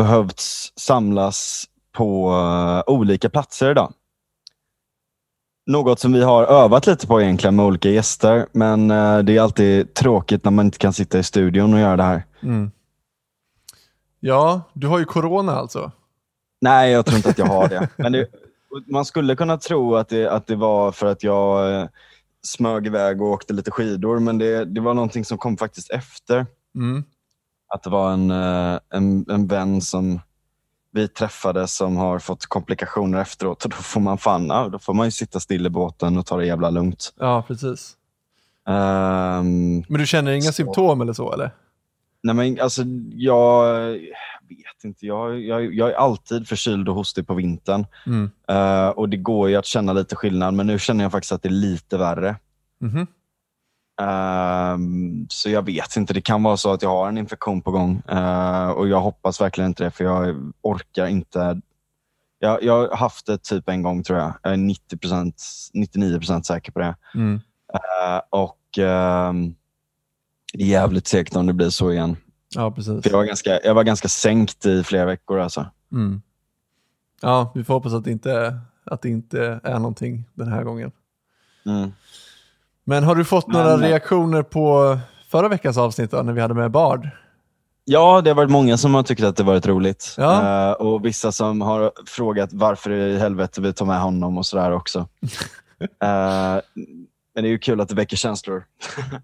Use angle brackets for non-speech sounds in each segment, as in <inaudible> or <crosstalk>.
Vi eh, har behövt samlas på eh, olika platser idag. Något som vi har övat lite på egentligen med olika gäster, men eh, det är alltid tråkigt när man inte kan sitta i studion och göra det här. Mm. Ja, du har ju corona alltså. Nej, jag tror inte att jag har det. <laughs> Men det, man skulle kunna tro att det, att det var för att jag eh, smög iväg och åkte lite skidor, men det, det var någonting som kom faktiskt efter. Mm. Att det var en, eh, en, en vän som vi träffade som har fått komplikationer efteråt. Och då får man fan, då får man ju sitta still i båten och ta det jävla lugnt. Ja, precis. Ehm, Men du känner inga Så. symptom eller så eller? nej men alltså, jag vet inte. Jag, jag, jag är alltid förkyld och hostig på vintern. Mm. Eh, och det går ju att känna lite skillnad, men nu känner jag faktiskt att det är lite värre. Mhm. Ehm, så jag vet inte, det kan vara så att jag har en infektion på gång. Eh, och jag hoppas verkligen inte det, för jag orkar inte. Jag, jag har haft det typ en gång tror jag. Jag är 90%, 99% säker på det. Mm. Eh, och ehm, det är jävligt segt om det blir så igen. Ja, precis. För jag, var ganska, jag var ganska sänkt i flera veckor. Alltså. Mm. Ja, vi får hoppas att det, inte, att det inte är någonting den här gången. Mm. Men har du fått Men- några reaktioner på förra veckans avsnitt då, när vi hade med Bard? Ja, det har varit många som har tyckt att det varit roligt. Ja. Eh, och vissa som har frågat varför i helvete vi tar med honom och sådär också. <laughs> Eh, men det är ju kul att det väcker känslor.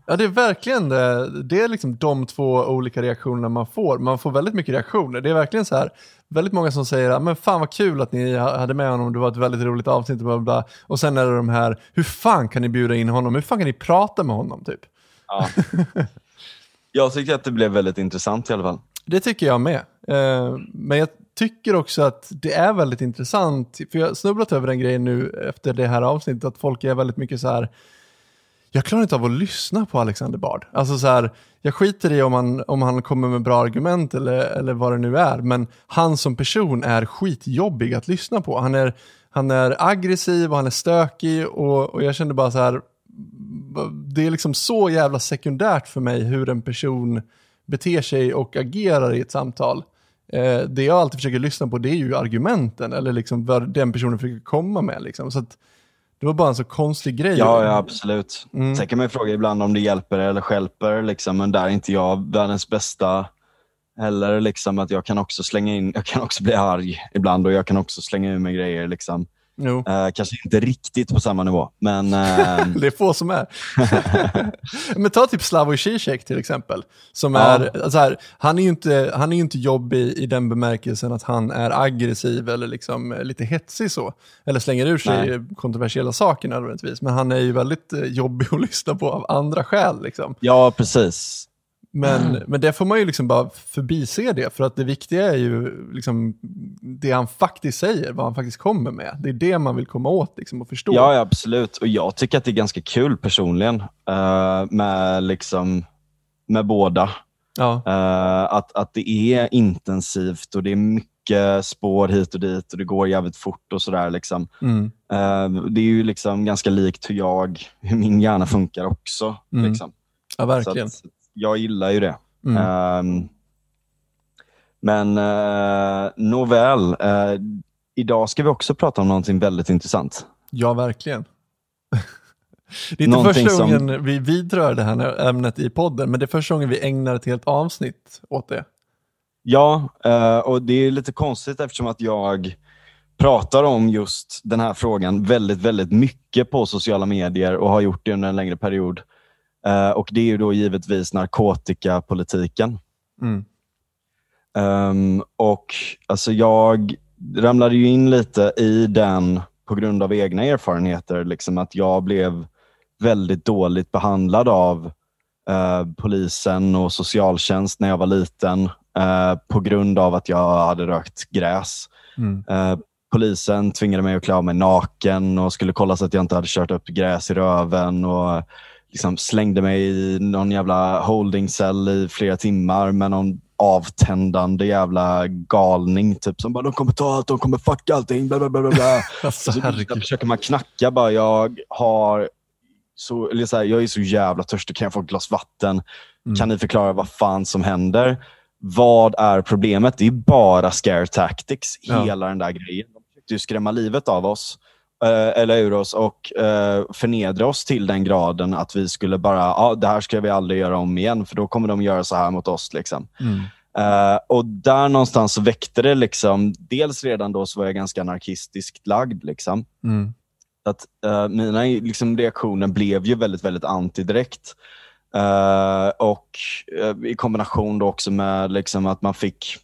Ja, det är verkligen det. Det är liksom de två olika reaktionerna man får. Man får väldigt mycket reaktioner. Det är verkligen så här, väldigt många som säger "Ah, men fan vad kul att ni ha- hade med honom, det var ett väldigt roligt avsnitt bla bla. bla." Och sen är det de här, hur fan kan ni bjuda in honom? Hur fan kan ni prata med honom typ? Ja. <laughs> jag tyckte att det blev väldigt intressant i alla fall. Det tycker jag med. Eh, men jag tycker också att det är väldigt intressant, för jag har snubblat över den grejen nu efter det här avsnittet, att folk är väldigt mycket så här, jag klarar inte av att lyssna på Alexander Bard. Alltså så här, jag skiter i om han, om han kommer med bra argument eller, eller vad det nu är, men han som person är skitjobbig att lyssna på. Han är, han är aggressiv och han är stökig och, och jag kände bara så här, det är liksom så jävla sekundärt för mig hur en person beter sig och agerar i ett samtal. Eh, det jag alltid försöker lyssna på det är ju argumenten eller liksom vad den personen försöker komma med. Liksom. Så att det var bara en så konstig grej. Ja, ja absolut. Mm. Sen kan man ju fråga ibland om det hjälper eller stjälper, liksom, men där är inte jag världens bästa. Eller liksom att jag kan också slänga in, jag kan också bli arg ibland och jag kan också slänga ur mig grejer. Liksom. Jo. Eh, kanske inte riktigt på samma nivå, men <laughs> eh, Det är få som är. <laughs> Men ta typ Slavoj Zizek till exempel. Som Ja. är, så här, han är ju inte, han är inte jobbig i den bemärkelsen att han är aggressiv eller liksom lite hetsig så. Eller slänger ur sig Nej. kontroversiella saker nödvändigtvis. Men han är ju väldigt eh, jobbig att <laughs> lyssna på av andra skäl. Liksom. ja precis. Men, men det får man ju liksom bara förbise det, för att det viktiga är ju liksom det han faktiskt säger, vad han faktiskt kommer med. Det är det man vill komma åt liksom, och förstå. Ja, ja, absolut. Och jag tycker att det är ganska kul personligen eh, med, liksom, med båda. Ja. Eh, att, att det är intensivt och det är mycket spår hit och dit och det går jävligt fort och sådär. Liksom. Mm. Eh, det är ju liksom ganska likt hur jag, hur min hjärna funkar också. Mm. Liksom. ja, verkligen. att jag gillar ju det. Mm. Ehm, men uh, nåväl, eh, idag ska vi också prata om någonting väldigt intressant. Ja, verkligen. <laughs> det är inte Någonting första som- gången vi vidrör det här ämnet i podden, men det är första gången vi ägnar ett helt avsnitt åt det. Ja, eh, och det är lite konstigt eftersom att jag pratar om just den här frågan väldigt, väldigt mycket på sociala medier och har gjort det under en längre period. Eh, och det är ju då givetvis narkotikapolitiken. Mm. Ehm, och alltså jag ramlade ju in lite i den på grund av egna erfarenheter. Liksom att jag blev väldigt dåligt behandlad av eh, polisen och socialtjänst när jag var liten eh, på grund av att jag hade rökt gräs. Mm. Polisen tvingade mig att klä av mig naken och skulle kolla så att jag inte hade kört upp gräs i röven och liksom slängde mig i någon jävla holdingcell i flera timmar med någon avtändande jävla galning typ som bara de kommer ta allt, de kommer fucka allting, bla bla bla bla. <laughs> Alltså, så försöker man knacka bara, jag har så, eller så här, jag är så jävla törstig, kan jag få ett glas vatten? Mm. Kan ni förklara vad fan som händer? vad är problemet? Det är bara scare tactics, Ja. hela den där grejen. De försökte ju skrämma livet av oss, eller ur oss och eh, förnedra oss till den graden att vi skulle bara, ja det här ska vi aldrig göra om igen, för då kommer de göra så här mot oss. Liksom. Mm. Eh, och där någonstans väckte det, liksom, dels redan då så var jag ganska anarkistiskt lagd. Liksom. Mm. Att, eh, mina liksom, reaktioner blev ju väldigt, väldigt anti direkt. Eh, och eh, i kombination då också med liksom, att man fick,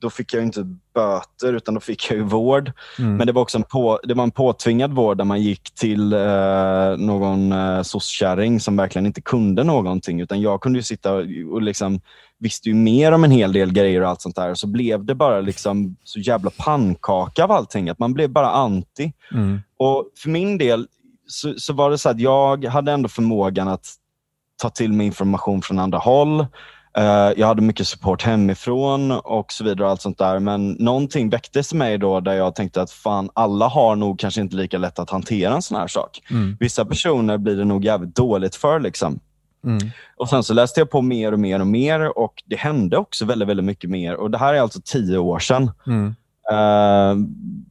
då fick jag inte böter utan då fick jag ju vård. Mm. Men det var också en, på, det var en påtvingad vård där man gick till eh, någon eh, sosskärring som verkligen inte kunde någonting. Utan jag kunde ju sitta och, liksom, visste ju mer om en hel del grejer och allt sånt där. Så blev det bara liksom så jävla pannkaka av allting. Att man blev bara anti. Mm. Och för min del så, så var det så att jag hade ändå förmågan att ta till mig information från andra håll. Eh, jag hade mycket support hemifrån och så vidare. och allt sånt där. Men någonting väcktes i mig då där jag tänkte att fan, alla har nog kanske inte lika lätt att hantera en sån här sak. Mm. Vissa personer blir det nog jävligt dåligt för. Liksom. Mm. Och Sen så läste jag på mer och mer och mer och det hände också väldigt, väldigt mycket mer. Och Det här är alltså tio år sedan. Mm. Eh,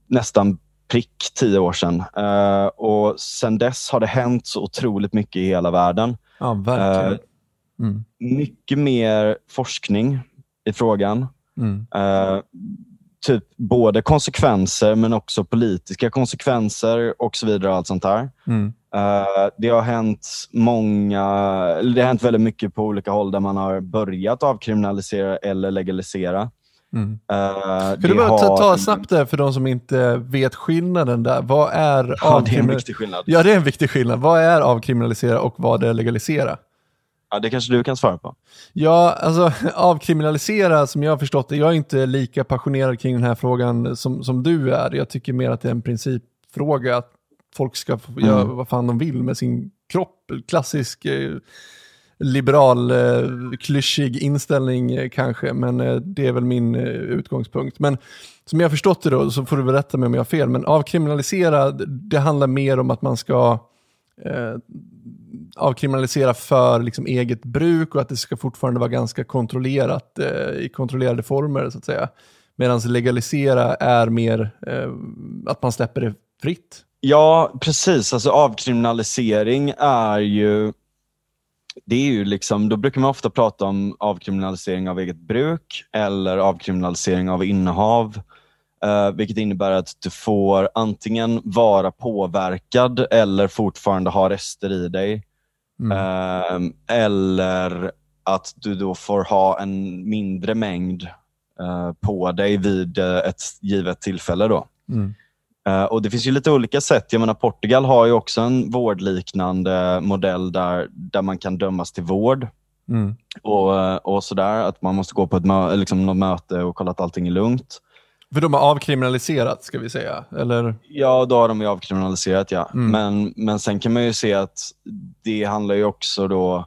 nästan prick tio år sedan. Eh, och Sen dess har det hänt så otroligt mycket i hela världen. Ja, verkligen. Eh, Mm. Mycket mer forskning i frågan. Mm. Eh, typ både konsekvenser men också politiska konsekvenser och så vidare. och allt sånt där. Mm. Eh, det har hänt många, det har hänt väldigt mycket på olika håll där man har börjat avkriminalisera eller legalisera. Mm. Uh, du bara ta, ta snabbt där för de som inte vet skillnaden där. Vad är <laughs> Ja, det är en viktig skillnad. Ja, det är en viktig skillnad. Vad är avkriminalisera och vad är legalisera? Ja, det kanske du kan svara på. Ja, alltså <laughs> avkriminalisera som jag har förstått det, jag är inte lika passionerad kring den här frågan som, som du är. Jag tycker mer att det är en principfråga att folk ska få Mm. göra vad fan de vill med sin kropp. Klassisk eh, liberal, eh, klyschig inställning eh, kanske, men eh, det är väl min utgångspunkt. Men som jag har förstått det då, så får du väl rätta mig om jag har fel, men avkriminalisera, det- handlar mer om att man ska avkriminalisera för liksom, eget bruk och att det ska fortfarande vara ganska kontrollerat eh, i kontrollerade former så att säga. Medan legalisera är mer eh, att man släpper det fritt. Ja, precis. Alltså avkriminalisering är ju det är ju liksom, då brukar man ofta prata om avkriminalisering av eget bruk eller avkriminalisering av innehav. Eh, vilket innebär att du får antingen vara påverkad eller fortfarande ha rester i dig. Mm. Eh, eller att du då får ha en mindre mängd eh, på dig vid eh, ett givet tillfälle. Då. Mm. Eh, och Det finns ju lite olika sätt. Jag menar, Portugal har ju också en vårdliknande modell där, där man kan dömas till vård. Mm. Och, och sådär, Att man måste gå på ett mö- liksom något möte och kolla att allting är lugnt. För de har avkriminaliserat ska vi säga, eller? Ja, då har de ju avkriminaliserat ja. Mm. Men, men sen kan man ju se att det handlar ju också då...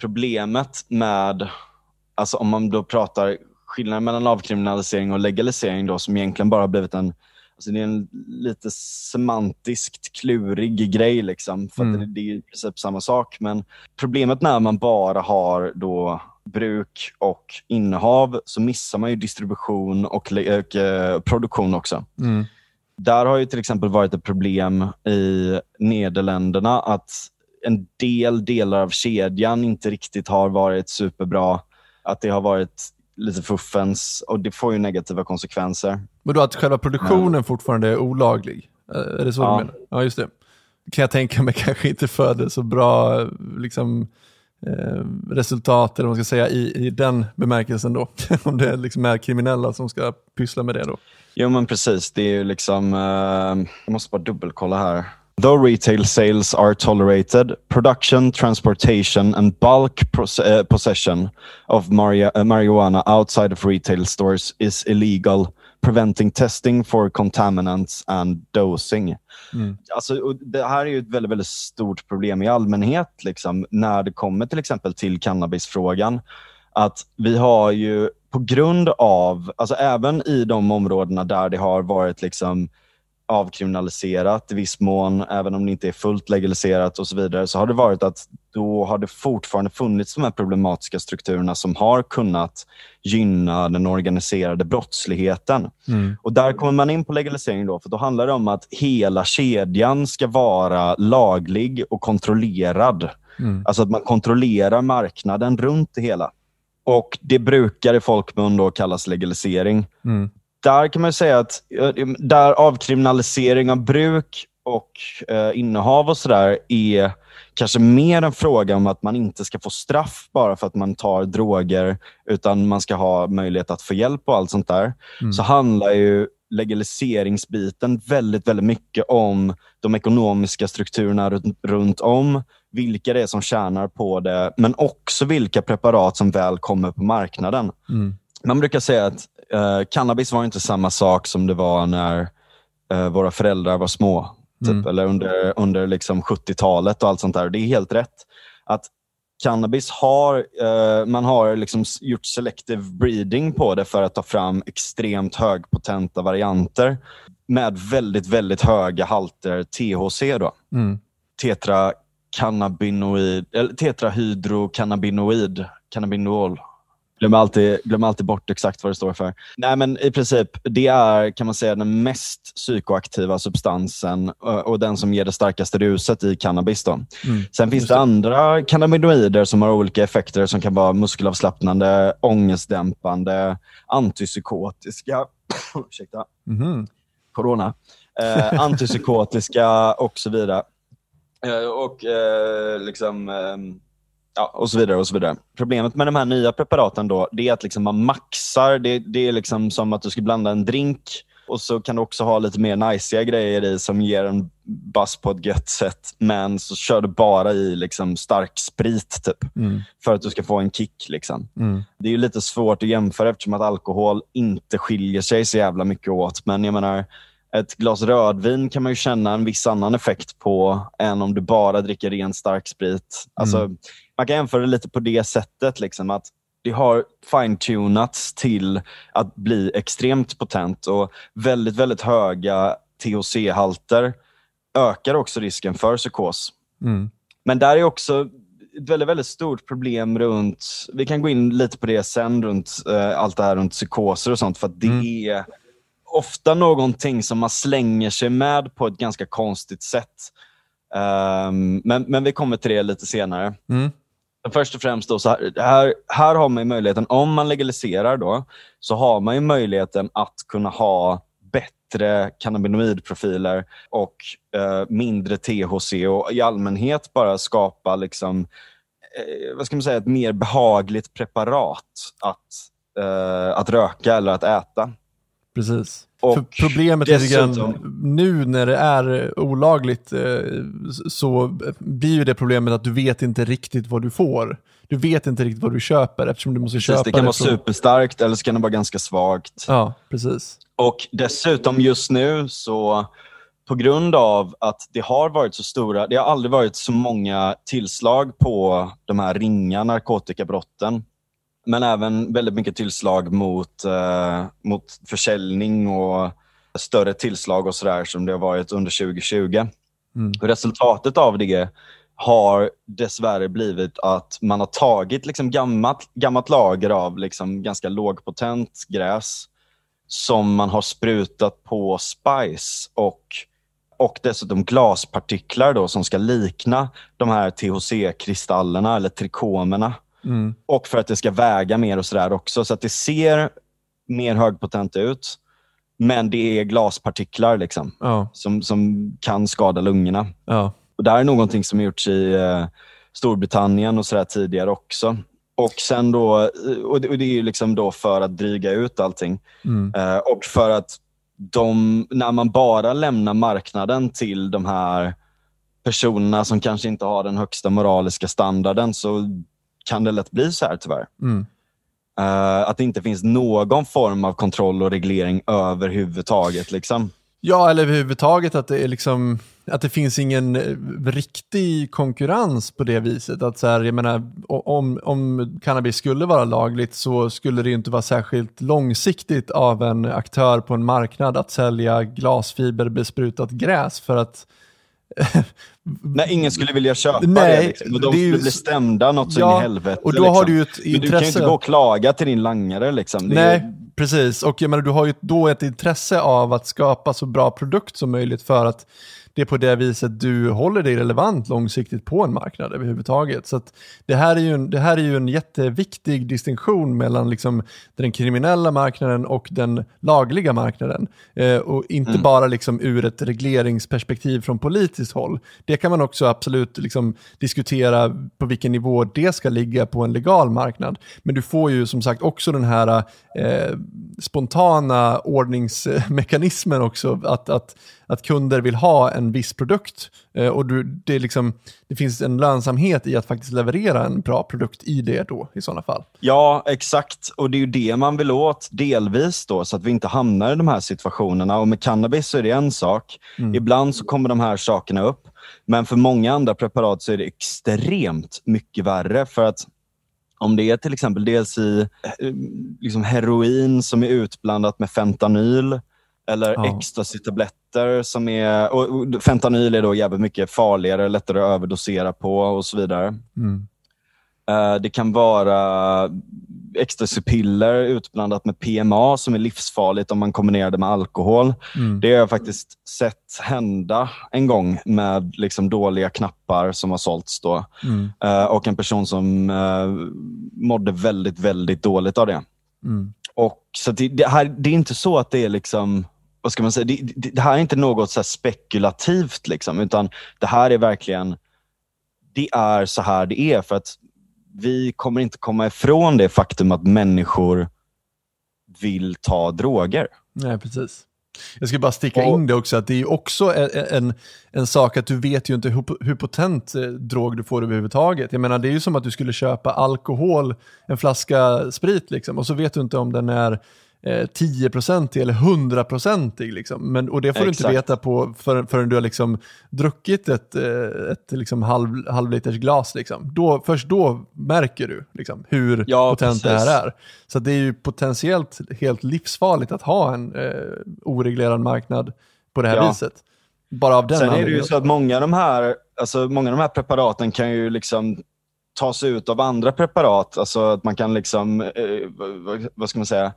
Problemet med, alltså om man då pratar skillnaden mellan avkriminalisering och legalisering då som egentligen bara har blivit en Alltså det är en lite semantiskt klurig grej. Liksom, för Mm. det, det är i princip samma sak. Men problemet när man bara har då bruk och innehav så missar man ju distribution och, och eh, produktion också. Mm. Där har ju till exempel varit ett problem i Nederländerna att en del delar av kedjan inte riktigt har varit superbra. Att det har varit lite fuffens och det får ju negativa konsekvenser. Men då att själva produktionen fortfarande är olaglig? Eh, Är det så Ja. du menar? Ja, just det. Kan jag tänka mig <laughs> kanske inte föder så bra liksom, eh, resultat, eller vad man ska säga, i, i den bemärkelsen då. <laughs> Om det liksom är kriminella som ska pyssla med det då. Jo men precis, det är ju liksom, eh, jag måste bara dubbelkolla här. Though retail sales are tolerated, production, transportation and bulk pros- eh, possession of mari uh, marijuana outside of retail stores is illegal, preventing testing for contaminants and dosing. Mm. Alltså, och det här är ju ett väldigt, väldigt stort problem i allmänhet liksom, när det kommer till exempel till cannabisfrågan. Att vi har ju på grund av, alltså även i de områdena där det har varit liksom, avkriminaliserat i viss mån, även om det inte är fullt legaliserat och så vidare, så har det varit att då har det fortfarande funnits de här problematiska strukturerna som har kunnat gynna den organiserade brottsligheten. Mm. Och Där kommer man in på legalisering då, för då handlar det om att hela kedjan ska vara laglig och kontrollerad. Mm. Alltså att man kontrollerar marknaden runt det hela. Och Det brukar i folkmun då kallas legalisering. Mm. Där kan man säga att eh, där avkriminalisering av bruk och eh, innehav och sådär är kanske mer en fråga om att man inte ska få straff bara för att man tar droger, utan man ska ha möjlighet att få hjälp och allt sånt där. Mm. Så handlar ju legaliseringsbiten väldigt, väldigt mycket om de ekonomiska strukturerna runt, runt om, vilka det är som tjänar på det, men också vilka preparat som väl kommer på marknaden. Mm. Man brukar säga att eh, cannabis var inte samma sak som det var när eh, våra föräldrar var små. Typ, Mm. Eller under, under liksom 70-talet och allt sånt där. Det är helt rätt. Att cannabis har, eh, man har liksom gjort selective breeding på det för att ta fram extremt högpotenta varianter med väldigt, väldigt höga halter THC. Då Mm. tetrakannabinoid, eller tetrahydrocannabinoid, cannabinol. Glömmer alltid, glömmer alltid bort exakt vad det står för. Nej, men I princip, det är kan man säga den mest psykoaktiva substansen och den som ger det starkaste ruset i cannabis. Då. Mm. Sen finns det andra cannabinoider som har olika effekter som kan vara muskelavslappnande, ångestdämpande, antipsykotiska, <coughs> ursäkta, Mhm. corona, eh, <laughs> antipsykotiska och så vidare. Eh, och eh, liksom, eh, ja, och så vidare och så vidare. Problemet med de här nya preparaten då, det är att liksom man maxar. Det, det är liksom som att du ska blanda en drink och så kan du också ha lite mer najsiga grejer i som ger en buzz på ett gött sätt. Men så kör du bara i liksom stark sprit typ, Mm. för att du ska få en kick. Liksom. Mm. Det är ju lite svårt att jämföra eftersom att alkohol inte skiljer sig så jävla mycket åt. Men jag menar, ett glas rödvin kan man ju känna en viss annan effekt på än om du bara dricker ren starksprit. Alltså, man kan jämföra det lite på det sättet. Liksom, att det har fine-tunats till att bli extremt potent och väldigt, väldigt höga THC-halter ökar också risken för psykos. Mm. Men där är också ett väldigt, väldigt stort problem runt, vi kan gå in lite på det sen, runt eh, allt det här runt psykoser och sånt, för att det Mm. är ofta någonting som man slänger sig med på ett ganska konstigt sätt. Ehm, men, men vi kommer till det lite senare. Mm. Först och främst, då, så här, här, här har man ju möjligheten, om man legaliserar då, så har man ju möjligheten att kunna ha bättre cannabinoidprofiler och eh, mindre THC och i allmänhet bara skapa liksom, eh, vad ska man säga, ett mer behagligt preparat att, eh, att röka eller att äta. Precis. Och För problemet är dessutom- nu när det är olagligt eh, så blir ju det problemet att du vet inte riktigt vad du får. Du vet inte riktigt vad du köper eftersom du måste Precis, köpa det kan vara från- superstarkt eller så kan det vara ganska svagt. Ja, precis. Och dessutom just nu så på grund av att det har varit så stora, det har aldrig varit så många tillslag på de här ringa narkotikabrotten. Men även väldigt mycket tillslag mot, eh, mot försäljning och större tillslag och sådär som det har varit under 2020. Mm. Resultatet av det har dessvärre blivit att man har tagit liksom gammalt, gammalt lager av liksom ganska lågpotent gräs som man har sprutat på spice och, och dessutom glaspartiklar då, som ska likna de här THC-kristallerna eller trikomerna. Mm. Och för att det ska väga mer och sådär också. Så att det ser mer högpotent ut, men det är glaspartiklar liksom, Ja, som, som kan skada lungorna. ja. Och Det här är någonting som har gjorts i eh, Storbritannien och sådär tidigare också. Och sen då, eh, och det, och det är ju liksom då för att dryga ut allting. Mm. Eh, och för att de, när man bara lämnar marknaden till de här personerna som kanske inte har den högsta moraliska standarden så kan det lätt bli så här tyvärr. Mm. Eh, att det inte finns någon form av kontroll och reglering överhuvudtaget. Liksom. Ja, eller överhuvudtaget att det är liksom att det finns ingen eh, riktig konkurrens på det viset. Att så här, jag menar, om, om cannabis skulle vara lagligt så skulle det inte vara särskilt långsiktigt av en aktör på en marknad att sälja glasfiberbesprutat gräs för att Nej, ingen skulle vilja köpa Nej, det. Liksom. Och de det är ju skulle bli stämda något så in i helvete. Och då liksom. har du ju ett Men intresse. du kan ju inte gå och klaga till din langare. Liksom. Det Nej, ju- precis. Och jag menar, du har ju då ett intresse av att skapa så bra produkt som möjligt för att det är på det viset du håller dig relevant långsiktigt på en marknad överhuvudtaget. Så det, här är ju en, det här är ju en jätteviktig distinktion mellan liksom den kriminella marknaden och den lagliga marknaden. Eh, och inte Mm. bara liksom ur ett regleringsperspektiv från politiskt håll. Det kan man också absolut liksom diskutera på vilken nivå det ska ligga på en legal marknad. Men du får ju som sagt också den här eh, spontana ordningsmekanismen också, att, att, att kunder vill ha en viss produkt eh, och du, det, liksom, det finns en lönsamhet i att faktiskt leverera en bra produkt i det då i sådana fall. Ja, exakt. Och det är ju det man vill åt, delvis då, så att vi inte hamnar i de här situationerna. Och med cannabis så är det en sak. Ibland så kommer de här sakerna upp. Men för många andra preparat så är det extremt mycket värre. För att om det är till exempel dels i eh, liksom heroin som är utblandat med fentanyl eller Ja. ecstasy-tabletter som är... Och fentanyl är då jävligt mycket farligare, lättare att överdosera på och så vidare. Mm. Eh, Det kan vara ecstasypiller utblandat med PMA som är livsfarligt om man kombinerar det med alkohol. Mm. Det har jag faktiskt sett hända en gång med liksom dåliga knappar som har sålts då. Mm. Eh, Och en person som eh, mådde väldigt, väldigt dåligt av det. Mm. Och så det, det, här, det är inte så att det är liksom vad ska man säga, det, det, här är inte något så här spekulativt, liksom, utan det här är verkligen, det är så här det är. För att vi kommer inte komma ifrån det faktum att människor vill ta droger. Nej, precis. Jag ska bara sticka in det också, att det är också en, en, en sak att du vet ju inte hur, hur potent eh, drog du får överhuvudtaget. Jag menar, det är ju som att du skulle köpa alkohol, en flaska sprit liksom, och så vet du inte om den är eh, 10% eller 100% liksom. Men, och det får du Exakt. inte veta på för, förrän du har liksom druckit ett, eh, ett liksom halv, halvliters glas. Liksom. Då, först då märker du liksom, hur Ja, potent det precis. här är. Så det är ju potentiellt helt livsfarligt att ha en eh, oreglerad marknad på det här Ja. viset. Bara av den Sen är det ju så att många av de här, alltså många av de här preparaten kan ju liksom tas ut av andra preparat. Alltså att man kan liksom, eh, vad ska man säga,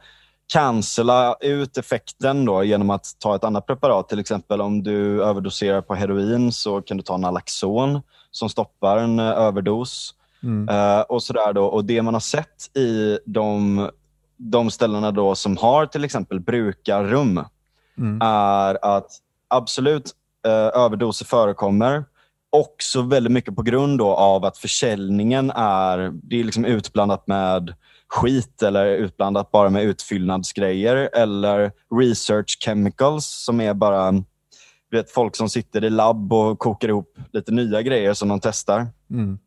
cancella ut effekten då genom att ta ett annat preparat. Till exempel om du överdoserar på heroin så kan du ta Naloxon som stoppar en eh, överdos. Mm. Eh, och sådär då. Och det man har sett i de, de ställena då som har till exempel brukarrum Mm. är att absolut eh, överdoser förekommer. Också väldigt mycket på grund då av att försäljningen är, det är liksom utblandat med skit eller utblandat bara med utfyllnadsgrejer eller research chemicals som är bara du vet, folk som sitter i labb och kokar ihop lite nya grejer som de testar. Mm.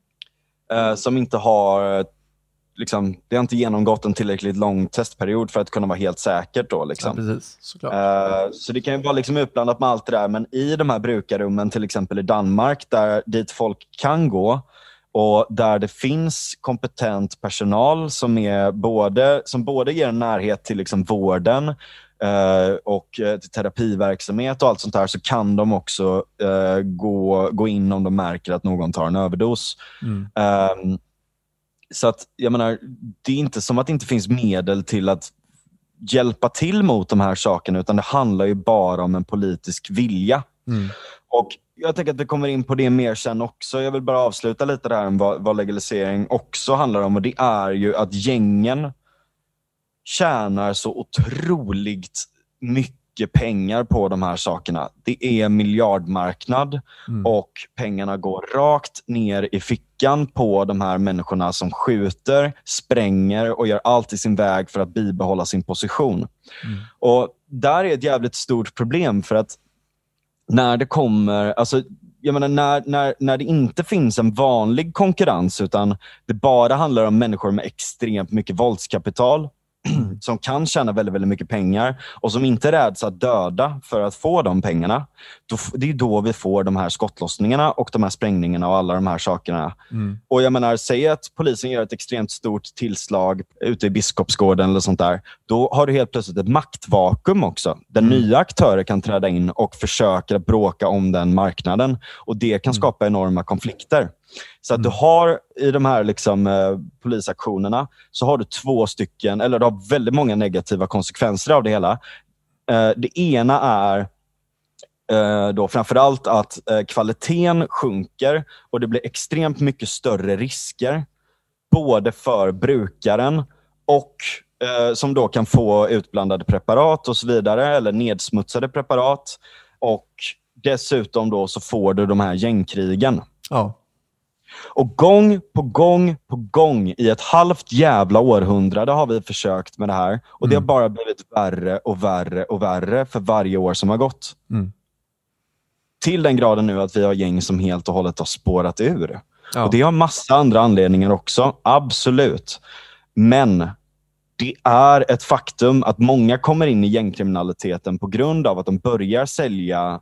Eh, som inte har liksom, det har inte genomgått en tillräckligt lång testperiod för att kunna vara helt säkert. Då, Ja, liksom. precis. Såklart. Eh, Så det kan ju vara liksom utblandat med allt det där, men i de här brukarrummen, till exempel i Danmark, där dit folk kan gå och där det finns kompetent personal som, är både, som både ger närhet till liksom vården eh, och eh, till terapiverksamhet och allt sånt där, så kan de också eh, gå, gå in om de märker att någon tar en överdos. Mm. Ehm, så att, jag menar, det är inte som att det inte finns medel till att hjälpa till mot de här sakerna, utan det handlar ju bara om en politisk vilja. Mm. Och Jag tänker att vi kommer in på det mer sen också. Jag vill bara avsluta lite där om vad, vad legalisering också handlar om. Och Det är ju att gängen tjänar så otroligt mycket pengar på de här sakerna. Det är miljardmarknad Mm. och pengarna går rakt ner i fickan på de här människorna som skjuter, spränger och gör allt i sin väg för att bibehålla sin position. Mm. Och Där är ett jävligt stort problem för att när det kommer, alltså jag menar, när, när, när det inte finns en vanlig konkurrens utan det bara handlar om människor med extremt mycket våldskapital <clears throat> som kan tjäna väldigt, väldigt mycket pengar och som inte räds att döda för att få de pengarna. Då, det är då vi får de här skottlossningarna och de här sprängningarna och alla de här sakerna. Mm. Och jag menar, säg att polisen gör ett extremt stort tillslag ute i Biskopsgården eller sånt där. Då har du helt plötsligt ett maktvakuum också. Där Mm. nya aktörer kan träda in och försöka bråka om den marknaden. Och Det kan Mm. skapa enorma konflikter. Så att du har i de här liksom, eh, polisaktionerna så har du två stycken, eller du har väldigt många negativa konsekvenser av det hela. Eh, det ena är eh, då framförallt att eh, kvaliteten sjunker och det blir extremt mycket större risker. Både för brukaren och eh, som då kan få utblandade preparat och så vidare, eller nedsmutsade preparat. Och dessutom då så får du de här gängkrigen. Ja. Och gång på gång på gång i ett halvt jävla århundrade har vi försökt med det här. Och det har Mm. bara blivit värre och värre och värre för varje år som har gått. Mm. Till den graden nu att vi har gäng som helt och hållet har spårat ur. Ja. Och Det har massa andra anledningar också, absolut. Men det är ett faktum att många kommer in i gängkriminaliteten på grund av att de börjar sälja,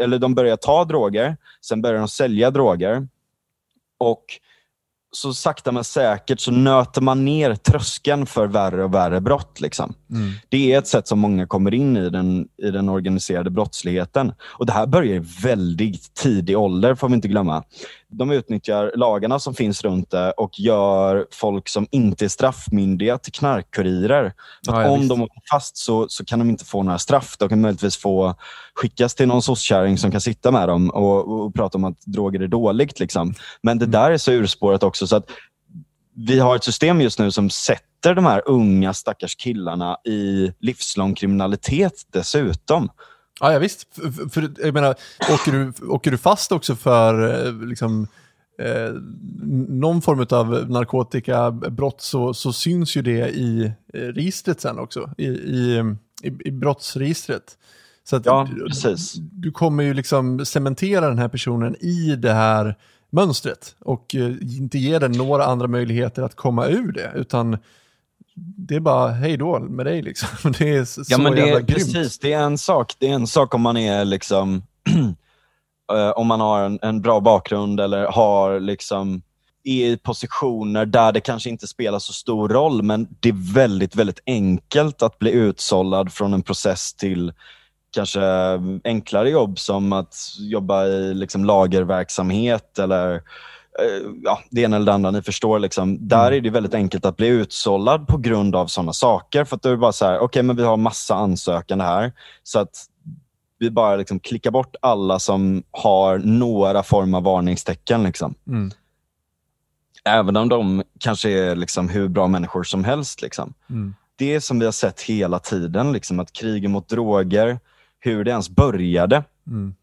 eller de börjar ta droger, sen börjar de sälja droger. Och så sakta men säkert så nöter man ner tröskeln för värre och värre brott. Liksom. Mm. Det är ett sätt som många kommer in i den, i den organiserade brottsligheten. Och Det här börjar i väldigt tidig ålder, får vi inte glömma. De utnyttjar lagarna som finns runt det och gör folk som inte är straffmyndiga till knarkkurirer. Ja, om visst. de åker fast så, så kan de inte få några straff. De kan möjligtvis få skickas till någon sosskärring som kan sitta med dem och, och prata om att droger är dåligt. Liksom. Men Mm. det där är så urspårat också. så att vi har ett system just nu som sätter de här unga stackars killarna i livslång kriminalitet dessutom. Ja, ja visst. För, för- för, jag menar, åker, du, åker du fast också för eh, liksom, eh, någon form av narkotikabrott så, så syns ju det i eh, registret sen också. I, i, i, i brottsregistret. Så att Ja, du, precis. du kommer ju liksom cementera den här personen i det här mönstret och eh, inte ge den några andra möjligheter att komma ur det. Utan det är bara hej då med dig liksom. <laughs> Det är så Ja, men det jävla är, grymt. precis, det är en sak. Det är en sak om man är liksom <clears throat> eh, om man har en, en bra bakgrund eller har liksom är i positioner där det kanske inte spelar så stor roll, men det är väldigt, väldigt enkelt att bli utsållad från en process till kanske enklare jobb som att jobba i liksom lagerverksamhet eller eh, ja, det ena eller det andra. Ni förstår. Liksom. Där är det väldigt enkelt att bli utsållad på grund av sådana saker. För att då är det bara så här, okej, men vi har massa ansökande här. Så att vi bara liksom klickar bort alla som har några form av varningstecken. Liksom. Mm. Även om de kanske är liksom hur bra människor som helst. Liksom. Mm. Det som vi har sett hela tiden, liksom, att kriget mot droger, hur det ens började, Mm.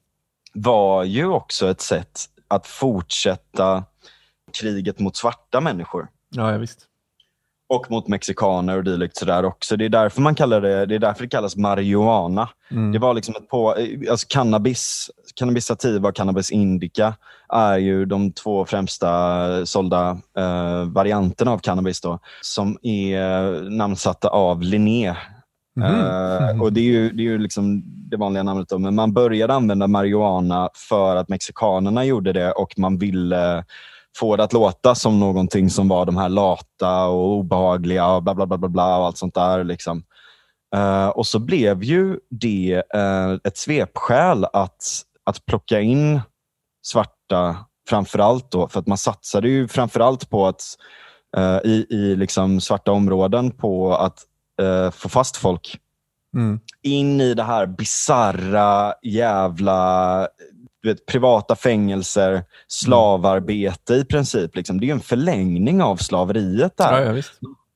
var ju också ett sätt att fortsätta kriget mot svarta människor. Ja, ja, visst. Och mot mexikaner och dylikt sådär också. Det är därför man kallar det, det är därför det kallas marijuana. Mm. Det var liksom ett på, alltså cannabis, cannabis sativa och cannabis indica är ju de två främsta sålda eh, varianterna av cannabis då, som är namnsatta av Linné. Mhm. Eh, och det är ju, det är ju liksom det vanliga namnet. Då. Men man började använda marijuana för att mexikanerna gjorde det och man ville få det att låta som någonting som var de här lata och obehagliga och bla bla bla bla, bla och allt sånt där. Liksom. Eh, och så blev ju det eh, ett svepskäl att, att plocka in svarta framförallt då, för att man satsade ju framförallt på att eh, i, i liksom svarta områden på att eh, få fast folk Mm. in i det här bizarra jävla du vet, privata fängelser, slavarbete i princip. Liksom. Det är en förlängning av slaveriet där. Ja, ja.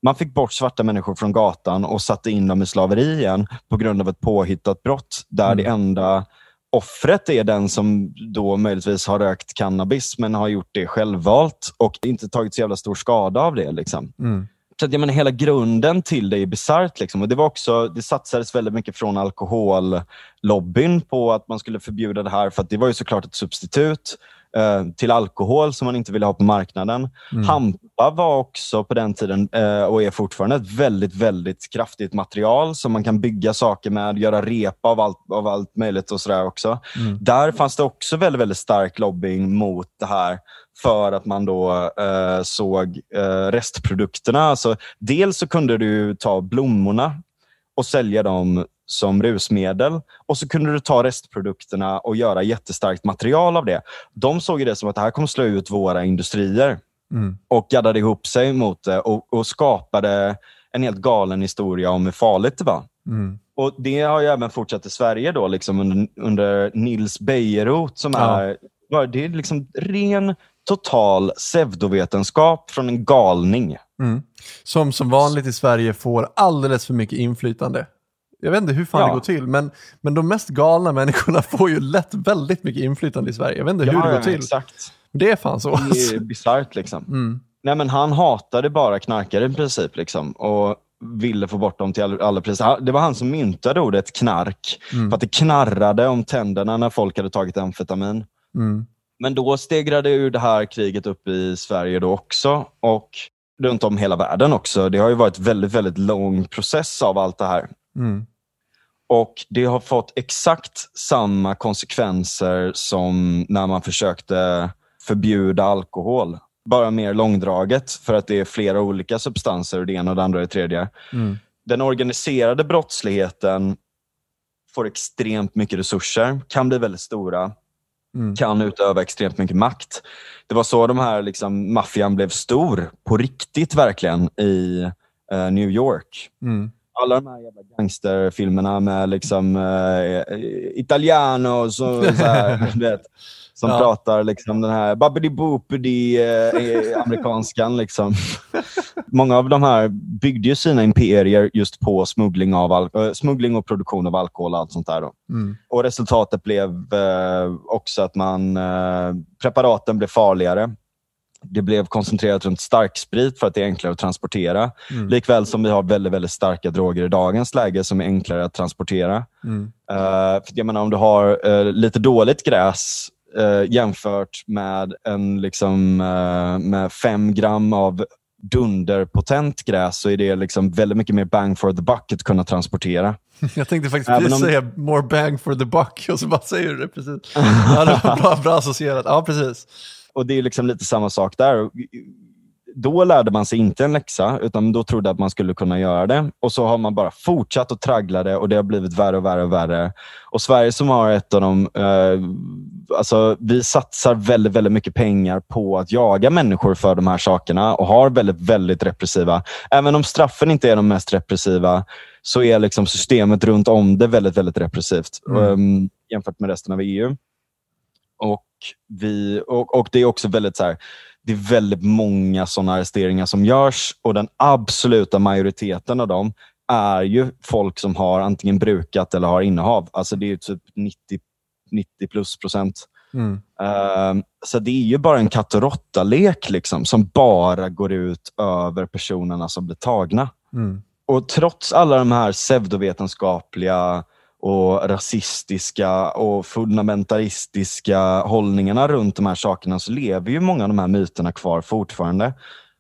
Man fick bort svarta människor från gatan och satte in dem i slaveri igen på grund av ett påhittat brott där Mm. det enda offret är den som då möjligtvis har rökt cannabis men har gjort det självvalt och inte tagit så jävla stor skada av det. Liksom. Mm. Så att, jag menar, hela grunden till det är bisarrt. Liksom. Och det, var också, det satsades väldigt mycket från alkohollobbyn på att man skulle förbjuda det här, för att det var ju såklart ett substitut eh, till alkohol som man inte ville ha på marknaden. Mm. Hampa var också på den tiden eh, och är fortfarande ett väldigt, väldigt kraftigt material som man kan bygga saker med, göra repa av allt, av allt möjligt och sådär också. Mm. Där fanns det också väldigt, väldigt stark lobbying mot det här för att man då eh, såg eh, restprodukterna. Alltså, dels så kunde du ta blommorna och sälja dem som rusmedel och så kunde du ta restprodukterna och göra jättestarkt material av det. De såg det som att det här kommer slå ut våra industrier Mm. och gaddade ihop sig mot det och, och skapade en helt galen historia om hur farligt det var. Mm. Och Det har ju även fortsatt i Sverige då, liksom under, under Nils Bejerot som Ja. är, det är liksom ren total pseudovetenskap från en galning. Mm. Som som vanligt i Sverige får alldeles för mycket inflytande. Jag vet inte hur fan Ja. det går till, men, men de mest galna människorna <laughs> får ju lätt väldigt mycket inflytande i Sverige. Jag vet inte hur det går till. Exakt. Det är fan så. Det är bisarrt. Liksom. Mm. Nej, men han hatade bara knarkare i princip liksom, och ville få bort dem till all- alla priser. Det var han som myntade ordet knark, Mm. för att det knarrade om tänderna när folk hade tagit amfetamin. Mm. Men då stegrade ju det här kriget upp i Sverige då också och runt om hela världen också. Det har ju varit väldigt, väldigt lång process av allt det här. Mm. Och det har fått exakt samma konsekvenser som när man försökte förbjuda alkohol. Bara mer långdraget för att det är flera olika substanser och det ena och det andra och det tredje. Mm. Den organiserade brottsligheten får extremt mycket resurser, kan bli väldigt stora Mm. kan utöva extremt mycket makt. Det var så de här liksom, maffian blev stor, på riktigt verkligen, i eh, New York. Mm. Alla de här jävla gangsterfilmerna med liksom, eh, italiano så, så här, <laughs> vet, som Ja. pratar liksom den här babbidi boopidi eh, <laughs> amerikanskan. Liksom. Många av de här byggde ju sina imperier just på smuggling, av al- eh, smuggling och produktion av alkohol och allt sånt där. Mm. Och Resultatet blev eh, också att man, eh, preparaten blev farligare. Det blev koncentrerat runt starksprit för att det är enklare att transportera. Mm. Likväl som vi har väldigt, väldigt starka droger i dagens läge som är enklare att transportera. Mm. Eh, för jag menar, om du har eh, lite dåligt gräs eh, jämfört med, en, liksom, eh, med fem gram av dunderpotent gräs så är det liksom väldigt mycket mer bang for the buck att kunna transportera. <laughs> Jag tänkte faktiskt precis om- säga more bang for the buck och så bara säger du det precis. Ja, det var bra, bra associerat. Ja, precis. Och det är liksom lite samma sak där. Då lärde man sig inte en läxa, utan då trodde att man skulle kunna göra det. Och så har man bara fortsatt att traggla det och det har blivit värre och värre och värre. Och Sverige som har ett av de... Eh, alltså, vi satsar väldigt, väldigt mycket pengar på att jaga människor för de här sakerna och har väldigt, väldigt repressiva. Även om straffen inte är de mest repressiva så är liksom systemet runt om det väldigt, väldigt repressivt Mm. um, jämfört med resten av EU. Och, vi, och, och det är också väldigt så här, det är väldigt många sådana arresteringar som görs och den absoluta majoriteten av dem är ju folk som har antingen brukat eller har innehav. Alltså det är typ 90, 90 plus procent. Mm. Ehm, så det är ju bara en katt och råtta-lek liksom, som bara går ut över personerna som blir tagna. Mm. Och trots alla de här pseudovetenskapliga och rasistiska och fundamentalistiska hållningarna runt de här sakerna så lever ju många av de här myterna kvar fortfarande.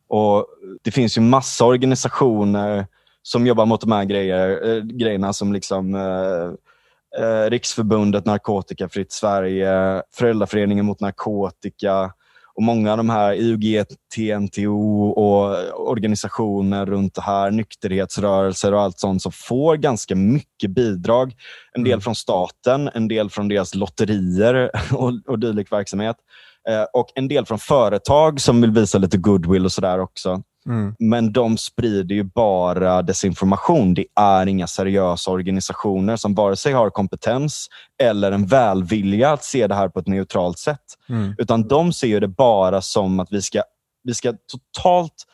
Och Det finns ju massa organisationer som jobbar mot de här grejer, äh, grejerna som liksom äh, Riksförbundet Narkotikafritt Sverige, Föräldraföreningen mot narkotika och många av de här IOG, TNTO och organisationer runt det här, nykterhetsrörelser och allt sånt som får ganska mycket bidrag. En del Mm. från staten, en del från deras lotterier <laughs> och, och dylik verksamhet. Eh, och en del från företag som vill visa lite goodwill och sådär också. Mm. Men de sprider ju bara desinformation. Det är inga seriösa organisationer som vare sig har kompetens eller en välvilja att se det här på ett neutralt sätt. Mm. Utan de ser ju det bara som att vi ska, vi ska totalt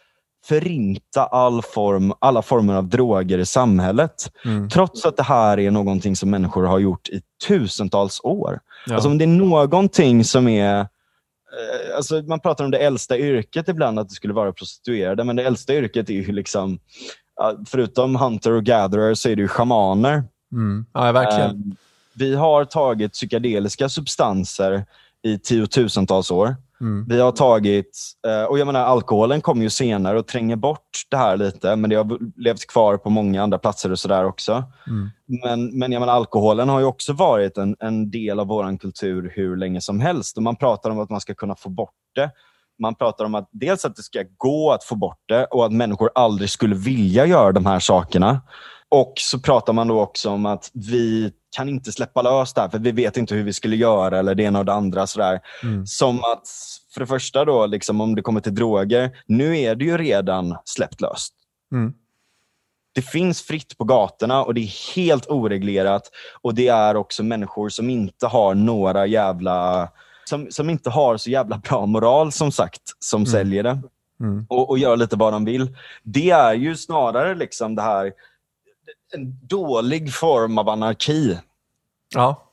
förinta all form, alla former av droger i samhället. Mm. Trots att det här är någonting som människor har gjort i tusentals år. Ja. Alltså om det är någonting som är... eh, Alltså man pratar om det äldsta yrket ibland, att det skulle vara prostituerade. Men det äldsta yrket är ju liksom, förutom hunter och gatherer, så är det ju shamaner. Mm. Ja, verkligen. Eh, Vi har tagit psykedeliska substanser i tiotusentals år. Mm. Vi har tagit, eh, och jag menar alkoholen kom ju senare och tränger bort det här lite, men det har levt kvar på många andra platser och sådär också. Mm. Men, men jag menar, alkoholen har ju också varit en, en del av vår kultur hur länge som helst. Och Man pratar om att man ska kunna få bort det. Man pratar om att dels att det ska gå att få bort det och att människor aldrig skulle vilja göra de här sakerna. Och så pratar man då också om att vi kan inte släppa lös det här, för vi vet inte hur vi skulle göra eller det ena och det andra. Sådär. Mm. Som att, för det första då, liksom, om det kommer till droger, nu är det ju redan släppt löst. Mm. Det finns fritt på gatorna och det är helt oreglerat. Och det är också människor som inte har några jävla... Som, som inte har så jävla bra moral som sagt, som säljer det. Mm. Och, och gör lite vad de vill. Det är ju snarare liksom det här en dålig form av anarki. Ja,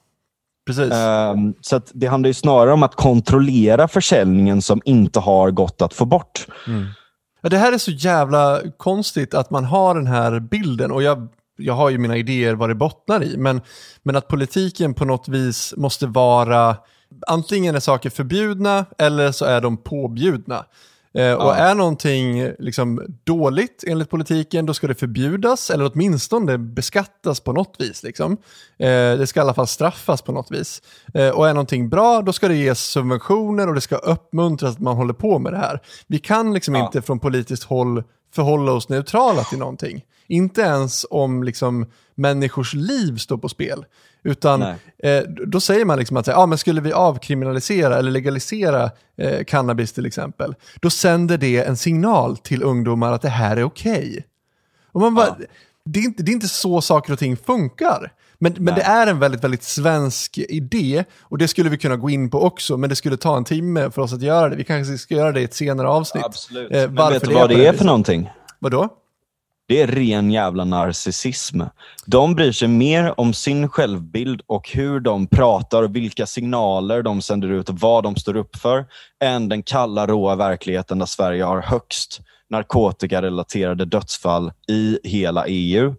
precis. Ehm, så det handlar ju snarare om att kontrollera försäljningen som inte har gått att få bort. Ja, det här är så jävla konstigt att man har den här bilden och jag, jag har ju mina idéer vad det bottnar i, men, men att politiken på något vis måste vara, antingen är saker förbjudna eller så är de påbjudna. Eh, och Ja. är någonting liksom dåligt enligt politiken, då ska det förbjudas eller åtminstone beskattas på något vis. Liksom. Eh, det ska i alla fall straffas på något vis. Eh, och är någonting bra, då ska det ges subventioner och det ska uppmuntras att man håller på med det här. Vi kan liksom Ja. inte från politiskt håll förhålla oss neutrala till någonting. Inte ens om liksom, människors liv står på spel. Utan eh, då säger man liksom att ah, men skulle vi avkriminalisera eller legalisera eh, cannabis till exempel, då sänder det en signal till ungdomar att det här är okej. Och man bara, Ja. det, är inte, det är inte så saker och ting funkar. Men, men det är en väldigt, väldigt svensk idé och det skulle vi kunna gå in på också, men det skulle ta en timme för oss att göra det. Vi kanske ska göra det i ett senare avsnitt. Absolut. Eh, Men vet du vad det det är för någonting? Vadå? Det är ren jävla narcissism. De bryr sig mer om sin självbild och hur de pratar och vilka signaler de sänder ut och vad de står upp för, än den kalla råa verkligheten där Sverige har högst narkotikarelaterade dödsfall i hela EU.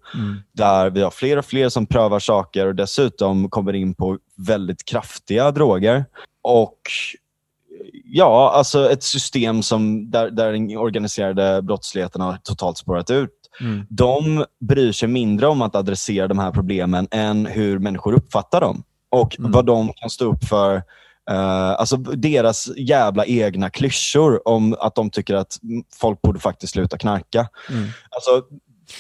Där vi har fler och fler som prövar saker och dessutom kommer in på väldigt kraftiga droger. Och ja, alltså ett system som, där, där den organiserade brottsligheten har totalt spårat ut. Mm. De bryr sig mindre om att adressera de här problemen än hur människor uppfattar dem. Och Mm. vad de kan stå upp för. eh, alltså deras jävla egna klyschor om att de tycker att folk borde faktiskt sluta knarka. Mm. Alltså,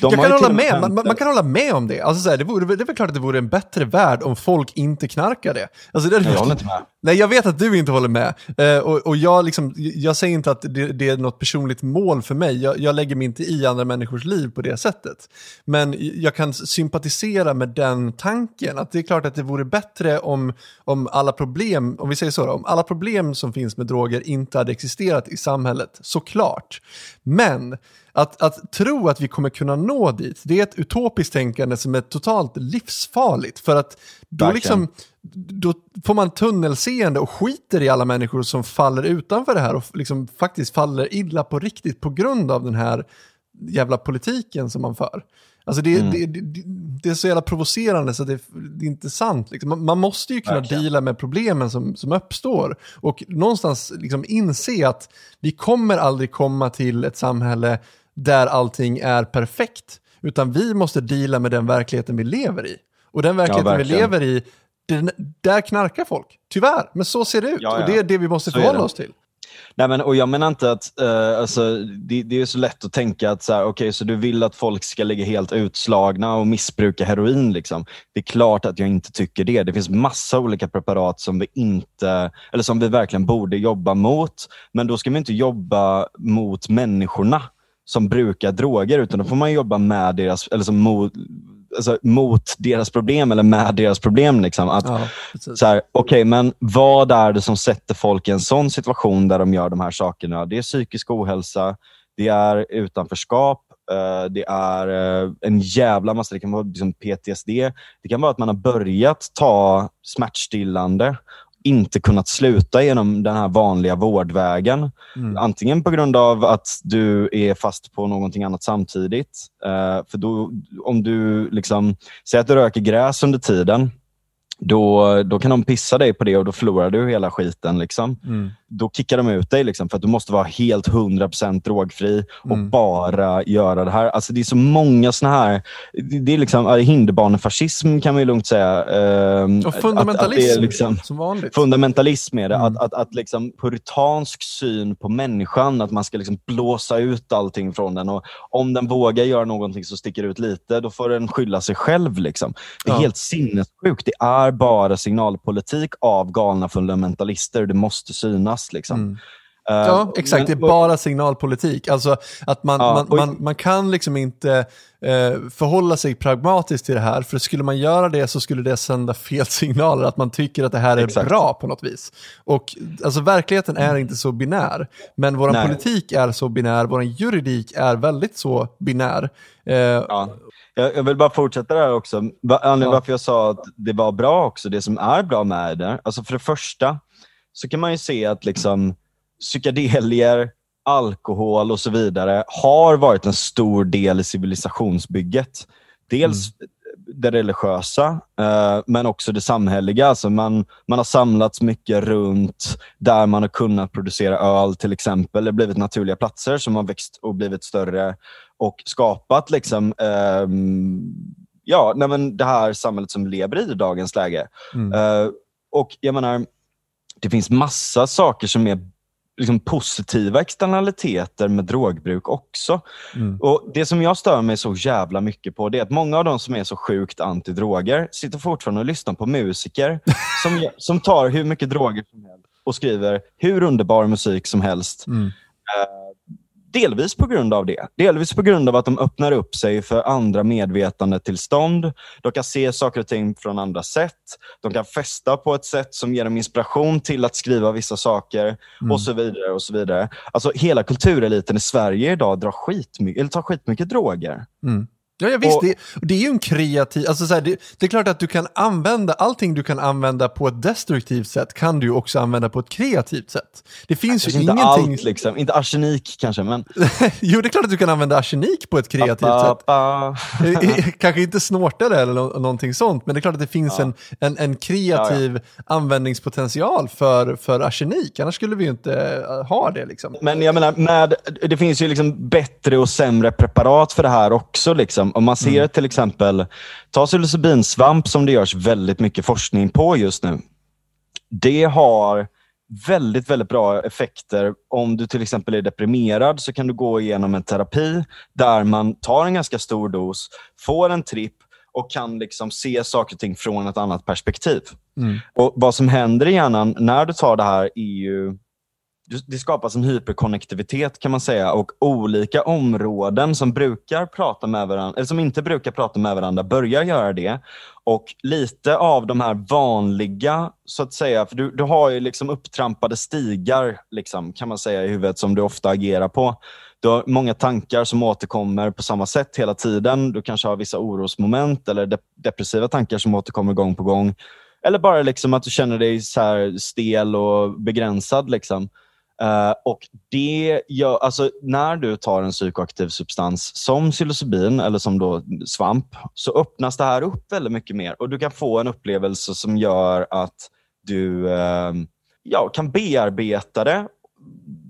Jag kan hålla med, man, man- kan hålla med om det. Alltså, så här, det, vore, det är väl klart att det vore en bättre värld om folk inte knarkade. Alltså, det jag håller inte med. Nej, jag vet att du inte håller med. Eh, och och jag, liksom, jag säger inte att det, det är något personligt mål för mig. Jag, jag lägger mig inte i andra människors liv på det sättet. Men jag kan sympatisera med den tanken. Att det är klart att det vore bättre om, om alla problem, om vi säger så, då, om alla problem som finns med droger inte hade existerat i samhället. Såklart. Men att, att tro att vi kommer kunna nå dit, det är ett utopiskt tänkande som är totalt livsfarligt. För att då, Verkligen. liksom, då får man tunnelseende och skiter i alla människor som faller utanför det här och liksom faktiskt faller illa på riktigt på grund av den här jävla politiken som man för. Alltså det, Mm. det, det, det är så jävla provocerande så det, är inte sant. Liksom. Man, man måste ju kunna Verkligen. deala med problemen som, som uppstår och någonstans liksom inse att vi kommer aldrig komma till ett samhälle där allting är perfekt. Utan vi måste deala med den verkligheten vi lever i. Och den verkligheten vi verkligen. lever i, den, där knarkar folk. Tyvärr, men så ser det ut. Ja, ja. Och det är det vi måste förhålla det. oss till. Nej, men, och jag menar inte att, eh, alltså, det, det är så lätt att tänka att så, här, okay, så du vill att folk ska ligga helt utslagna och missbruka heroin. Liksom. Det är klart att jag inte tycker det. Det finns massa olika preparat som vi inte, eller som vi verkligen borde jobba mot. Men då ska vi inte jobba mot människorna som brukar droger, utan då får man jobba med deras, eller som mot, alltså, mot deras problem eller med deras problem. Liksom. Att, Ja, så här, okej, men vad är det som sätter folk i en sån situation där de gör de här sakerna? Det är psykisk ohälsa, det är utanförskap, eh, det är eh, en jävla massa, det kan vara liksom PTSD, det kan vara att man har börjat ta smärtstillande, inte kunnat sluta genom den här vanliga vårdvägen. Mm. Antingen på grund av att du är fast på någonting annat samtidigt. Eh, för då, om du liksom, säger att du röker gräs under tiden, då, då kan de pissa dig på det och då förlorar du hela skiten. Liksom. Mm. Då kickar de ut dig liksom, för att du måste vara helt 100% drogfri och Mm. bara göra det här. Alltså, det är så många såna här... Det är liksom, hinderbanefascism kan man ju lugnt säga. Ehm, Och att- att fundamentalism, är liksom, som vanligt. fundamentalism är det. Mm. Att, att, att liksom puritansk syn på människan, att man ska liksom blåsa ut allting från den. Och om den vågar göra någonting som sticker ut lite, då får den skylla sig själv. Liksom. Det är Ja. helt sinnessjukt. Det är bara signalpolitik av galna fundamentalister. Det måste synas. Liksom. Mm. Eh, Ja, exakt. Det är men- bara signalpolitik. Alltså att man, Ja, man, man, man kan liksom inte eh, förhålla sig pragmatiskt till det här. För skulle man göra det så skulle det sända fel <laughs> signaler. Att man tycker att det här är Exakt. bra på något vis. Och alltså verkligheten är inte så binär. Men vår Nej. politik är så binär. Vår juridik är väldigt så binär. Eh, Ja. Jag, vill bara fortsätta där också. Anledningen Ja. varför jag sa att det var bra också, det som är bra med det. Alltså för det första så kan man ju se att liksom psykedelier, alkohol och så vidare har varit en stor del i civilisationsbygget. Dels det religiösa, eh, men också det samhälleliga. Alltså man, man har samlats mycket runt där man har kunnat producera öl till exempel. Det har blivit naturliga platser som har växt och blivit större och skapat liksom, ehm, ja, nej men det här samhället som vi lever i i dagens läge. mm. Eh, och jag menar, det finns massa saker som är liksom, positiva externaliteter med drogbruk också. Mm. Och Det som jag stör mig så jävla mycket på det är att många av de som är så sjukt antidroger sitter fortfarande och lyssnar på musiker <laughs> som, som tar hur mycket droger som helst och skriver hur underbar musik som helst. Mm. Delvis på grund av det. Delvis på grund av att de öppnar upp sig för andra medvetandetillstånd. De kan se saker och ting från andra sätt. De kan festa på ett sätt som ger dem inspiration till att skriva vissa saker Mm. och så vidare. och så vidare. Alltså Hela kultureliten i Sverige idag drar skitmycket, eller tar skitmycket droger. Mm. Ja, ja visst, Och- det, det är ju en kreativ, alltså så här, det, det är klart att du kan använda, allting du kan använda på ett destruktivt sätt kan du också använda på ett kreativt sätt. Det finns ju inte ingenting, allt, liksom. inte arsenik kanske, men... <laughs> jo det är klart att du kan använda arsenik på ett kreativt Ba, sätt. <laughs> ba. Kanske inte snorta det eller nå- någonting sånt, men det är klart att det finns Ja. en, en, en kreativ användningspotential för, för arsenik, annars skulle vi ju inte eh, ha det liksom. Men jag menar, med, det finns ju liksom bättre och sämre preparat för det här också. Liksom. Om man ser Mm. till exempel, ta psilocybinsvamp som det görs väldigt mycket forskning på just nu. Det har väldigt, väldigt bra effekter. Om du till exempel är deprimerad så kan du gå igenom en terapi där man tar en ganska stor dos, får en tripp och kan liksom se saker och ting från ett annat perspektiv. Mm. Och Vad som händer i hjärnan när du tar det här är ju det skapas en hyperkonnektivitet kan man säga och olika områden som brukar prata med varandra, eller som inte brukar prata med varandra börjar göra det. Och lite av de här vanliga, så att säga, för du, du har ju liksom upptrampade stigar liksom, kan man säga i huvudet som du ofta agerar på. Du har många tankar som återkommer på samma sätt hela tiden. Du kanske har vissa orosmoment eller de depressiva tankar som återkommer gång på gång. Eller bara liksom att du känner dig så här stel och begränsad. Liksom. Eh, och det gör, alltså, när du tar en psykoaktiv substans som psilocybin eller som då svamp så öppnas det här upp väldigt mycket mer och du kan få en upplevelse som gör att du eh, ja, kan bearbeta det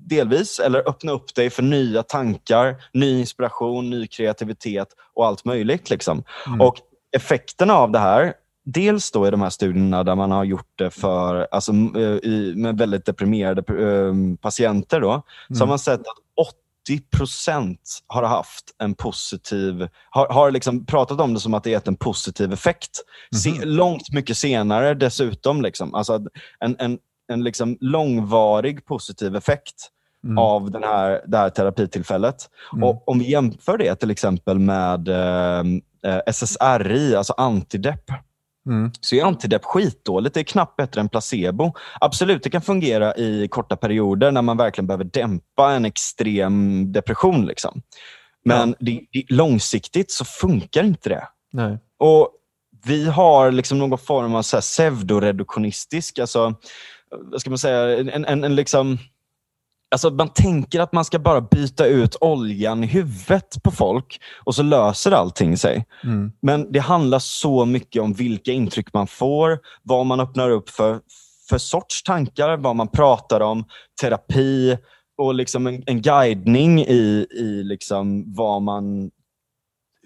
delvis eller öppna upp dig för nya tankar, ny inspiration, ny kreativitet och allt möjligt. Liksom. Mm. Och effekterna av det här, dels då i de här studierna där man har gjort det för, alltså, eh, i, med väldigt deprimerade eh, patienter, då, så har Mm. man sett att 80 procent har haft en positiv, har, har liksom pratat om det som att det gett en positiv effekt. Se, Mhm. långt mycket senare dessutom. Liksom. Alltså en, en, en liksom långvarig positiv effekt Mm. av den här, det här terapitillfället. Mm. Och om vi jämför det till exempel med eh, eh, SSRI, alltså antidepp, Mm. så är antidepp skitdåligt. Det är knappt bättre än placebo. Absolut, det kan fungera i korta perioder när man verkligen behöver dämpa en extrem depression. Liksom. Men det, det, långsiktigt så funkar inte det. Nej. Och Vi har liksom någon form av pseudoreduktionistisk, alltså, vad ska man säga, en, en, en liksom Alltså man tänker att man ska bara byta ut oljan i huvudet på folk och så löser allting sig. Mm. Men det handlar så mycket om vilka intryck man får, vad man öppnar upp för, för sorts tankar, vad man pratar om, terapi och liksom en, en guidning i, i liksom vad man,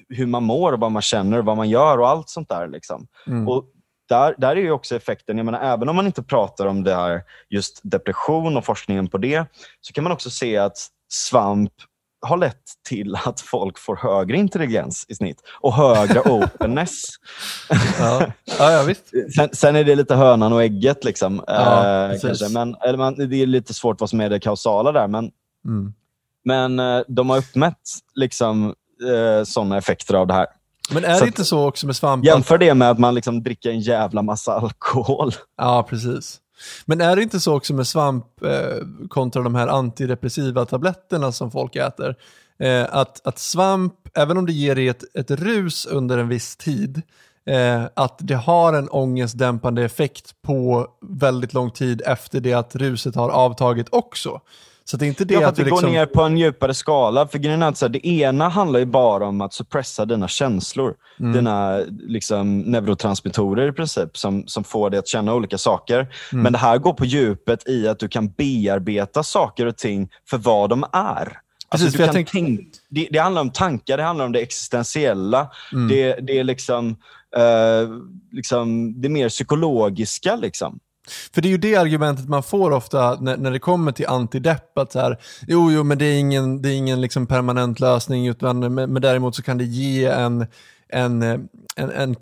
hur man mår, vad man känner, vad man gör och allt sånt där. Liksom. Mm. Och där, där är ju också effekten, jag menar, även om man inte pratar om det här, just depression och forskningen på det, så kan man också se att svamp har lett till att folk får högre intelligens i snitt och högre <laughs> openness. Ja. ja, ja, visst. Sen, sen är det lite hönan och ägget. Liksom, Ja, eh, kanske. Men, eller man, det är lite svårt vad som är det kausala där. Men, Mm. men eh, de har uppmätt liksom, eh, sådana effekter av det här. Men är Så det inte så också med svamp? Jämför det med att man liksom dricker en jävla massa alkohol. Ja, precis. Men är det inte så också med svamp eh, kontra de här antidepressiva tabletterna som folk äter? Eh, att, att svamp, även om det ger dig ett, ett rus under en viss tid, eh, att det har en ångestdämpande effekt på väldigt lång tid efter det att ruset har avtagit också. Så det är inte det Ja, att att det du går liksom... ner på en djupare skala. För grejen är att så här, det ena handlar ju bara om att suppressa dina känslor. Mm. Dina liksom, neurotransmittorer i princip, som, som får dig att känna olika saker. Mm. Men det här går på djupet i att du kan bearbeta saker och ting för vad de är. Alltså, Precis, du kan tänk- tänk, det, det handlar om tankar, det handlar om det existentiella. Mm. Det, det är liksom, eh, liksom det mer psykologiska. Liksom. För det är ju det argumentet man får ofta när, när det kommer till antidepp. Att så här, jo, jo, men det är ingen, det är ingen liksom permanent lösning, utan, men, men däremot så kan det ge en, en, eh, en, en,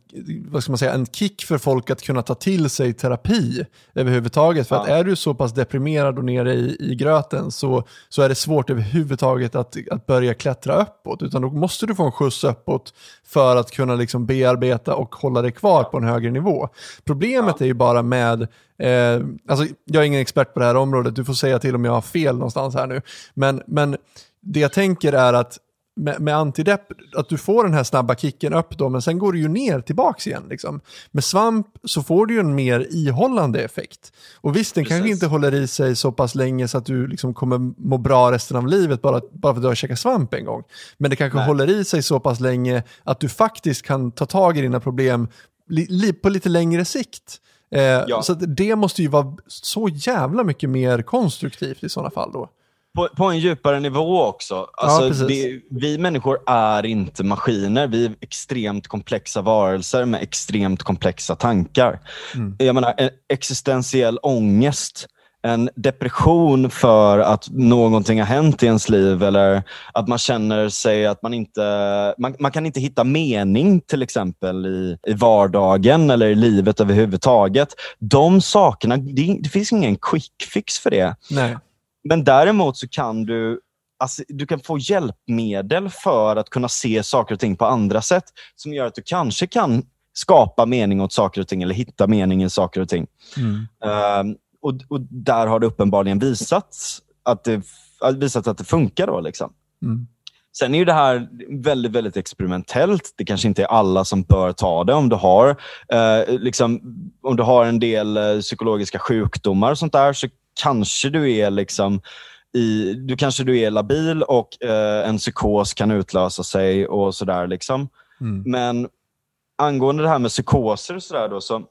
vad ska man säga, en kick för folk att kunna ta till sig terapi överhuvudtaget. För att Ja. är du så pass deprimerad och nere i, i gröten så, så är det svårt överhuvudtaget att, att börja klättra uppåt. Utan då måste du få en skjuts uppåt för att kunna liksom bearbeta och hålla dig kvar på en högre nivå. Problemet är ju bara med Eh, alltså, jag är ingen expert på det här området, du får säga till om jag har fel någonstans här nu. Men, men det jag tänker är att med, med antidepp, att du får den här snabba kicken upp då, men sen går du ju ner tillbaks igen. Liksom. Med svamp så får du ju en mer ihållande effekt. Och visst, den kanske Precis. inte håller i sig så pass länge så att du liksom kommer må bra resten av livet bara, bara för att du har käkat svamp en gång. Men det kanske Nej. håller i sig så pass länge att du faktiskt kan ta tag i dina problem li, li, på lite längre sikt. Eh, Ja. Så det måste ju vara så jävla mycket mer konstruktivt i sådana fall då. På, på en djupare nivå också. Alltså, precis. vi, vi människor är inte maskiner. Vi är extremt komplexa varelser med extremt komplexa tankar. Mm. Jag menar, en existentiell ångest, en depression för att någonting har hänt i ens liv eller att man känner sig att man inte man, man kan inte hitta mening till exempel i, i vardagen eller i livet överhuvudtaget. De sakerna, det, det finns ingen quick fix för det. Nej. Men däremot så kan du, alltså, du kan få hjälpmedel för att kunna se saker och ting på andra sätt som gör att du kanske kan skapa mening åt saker och ting eller hitta mening i saker och ting. Mm. Ehm, och, och där har det uppenbarligen visats att det, visat att det funkar. Då, liksom. Mm. Sen är ju det här väldigt, väldigt experimentellt. Det kanske inte är alla som bör ta det. Om du har, eh, liksom, om du har en del eh, psykologiska sjukdomar och sånt där så kanske du är liksom i, du kanske du är labil och eh, en psykos kan utlösa sig och sådär. Liksom. Mm. Men angående det här med psykoser och sådär då, så,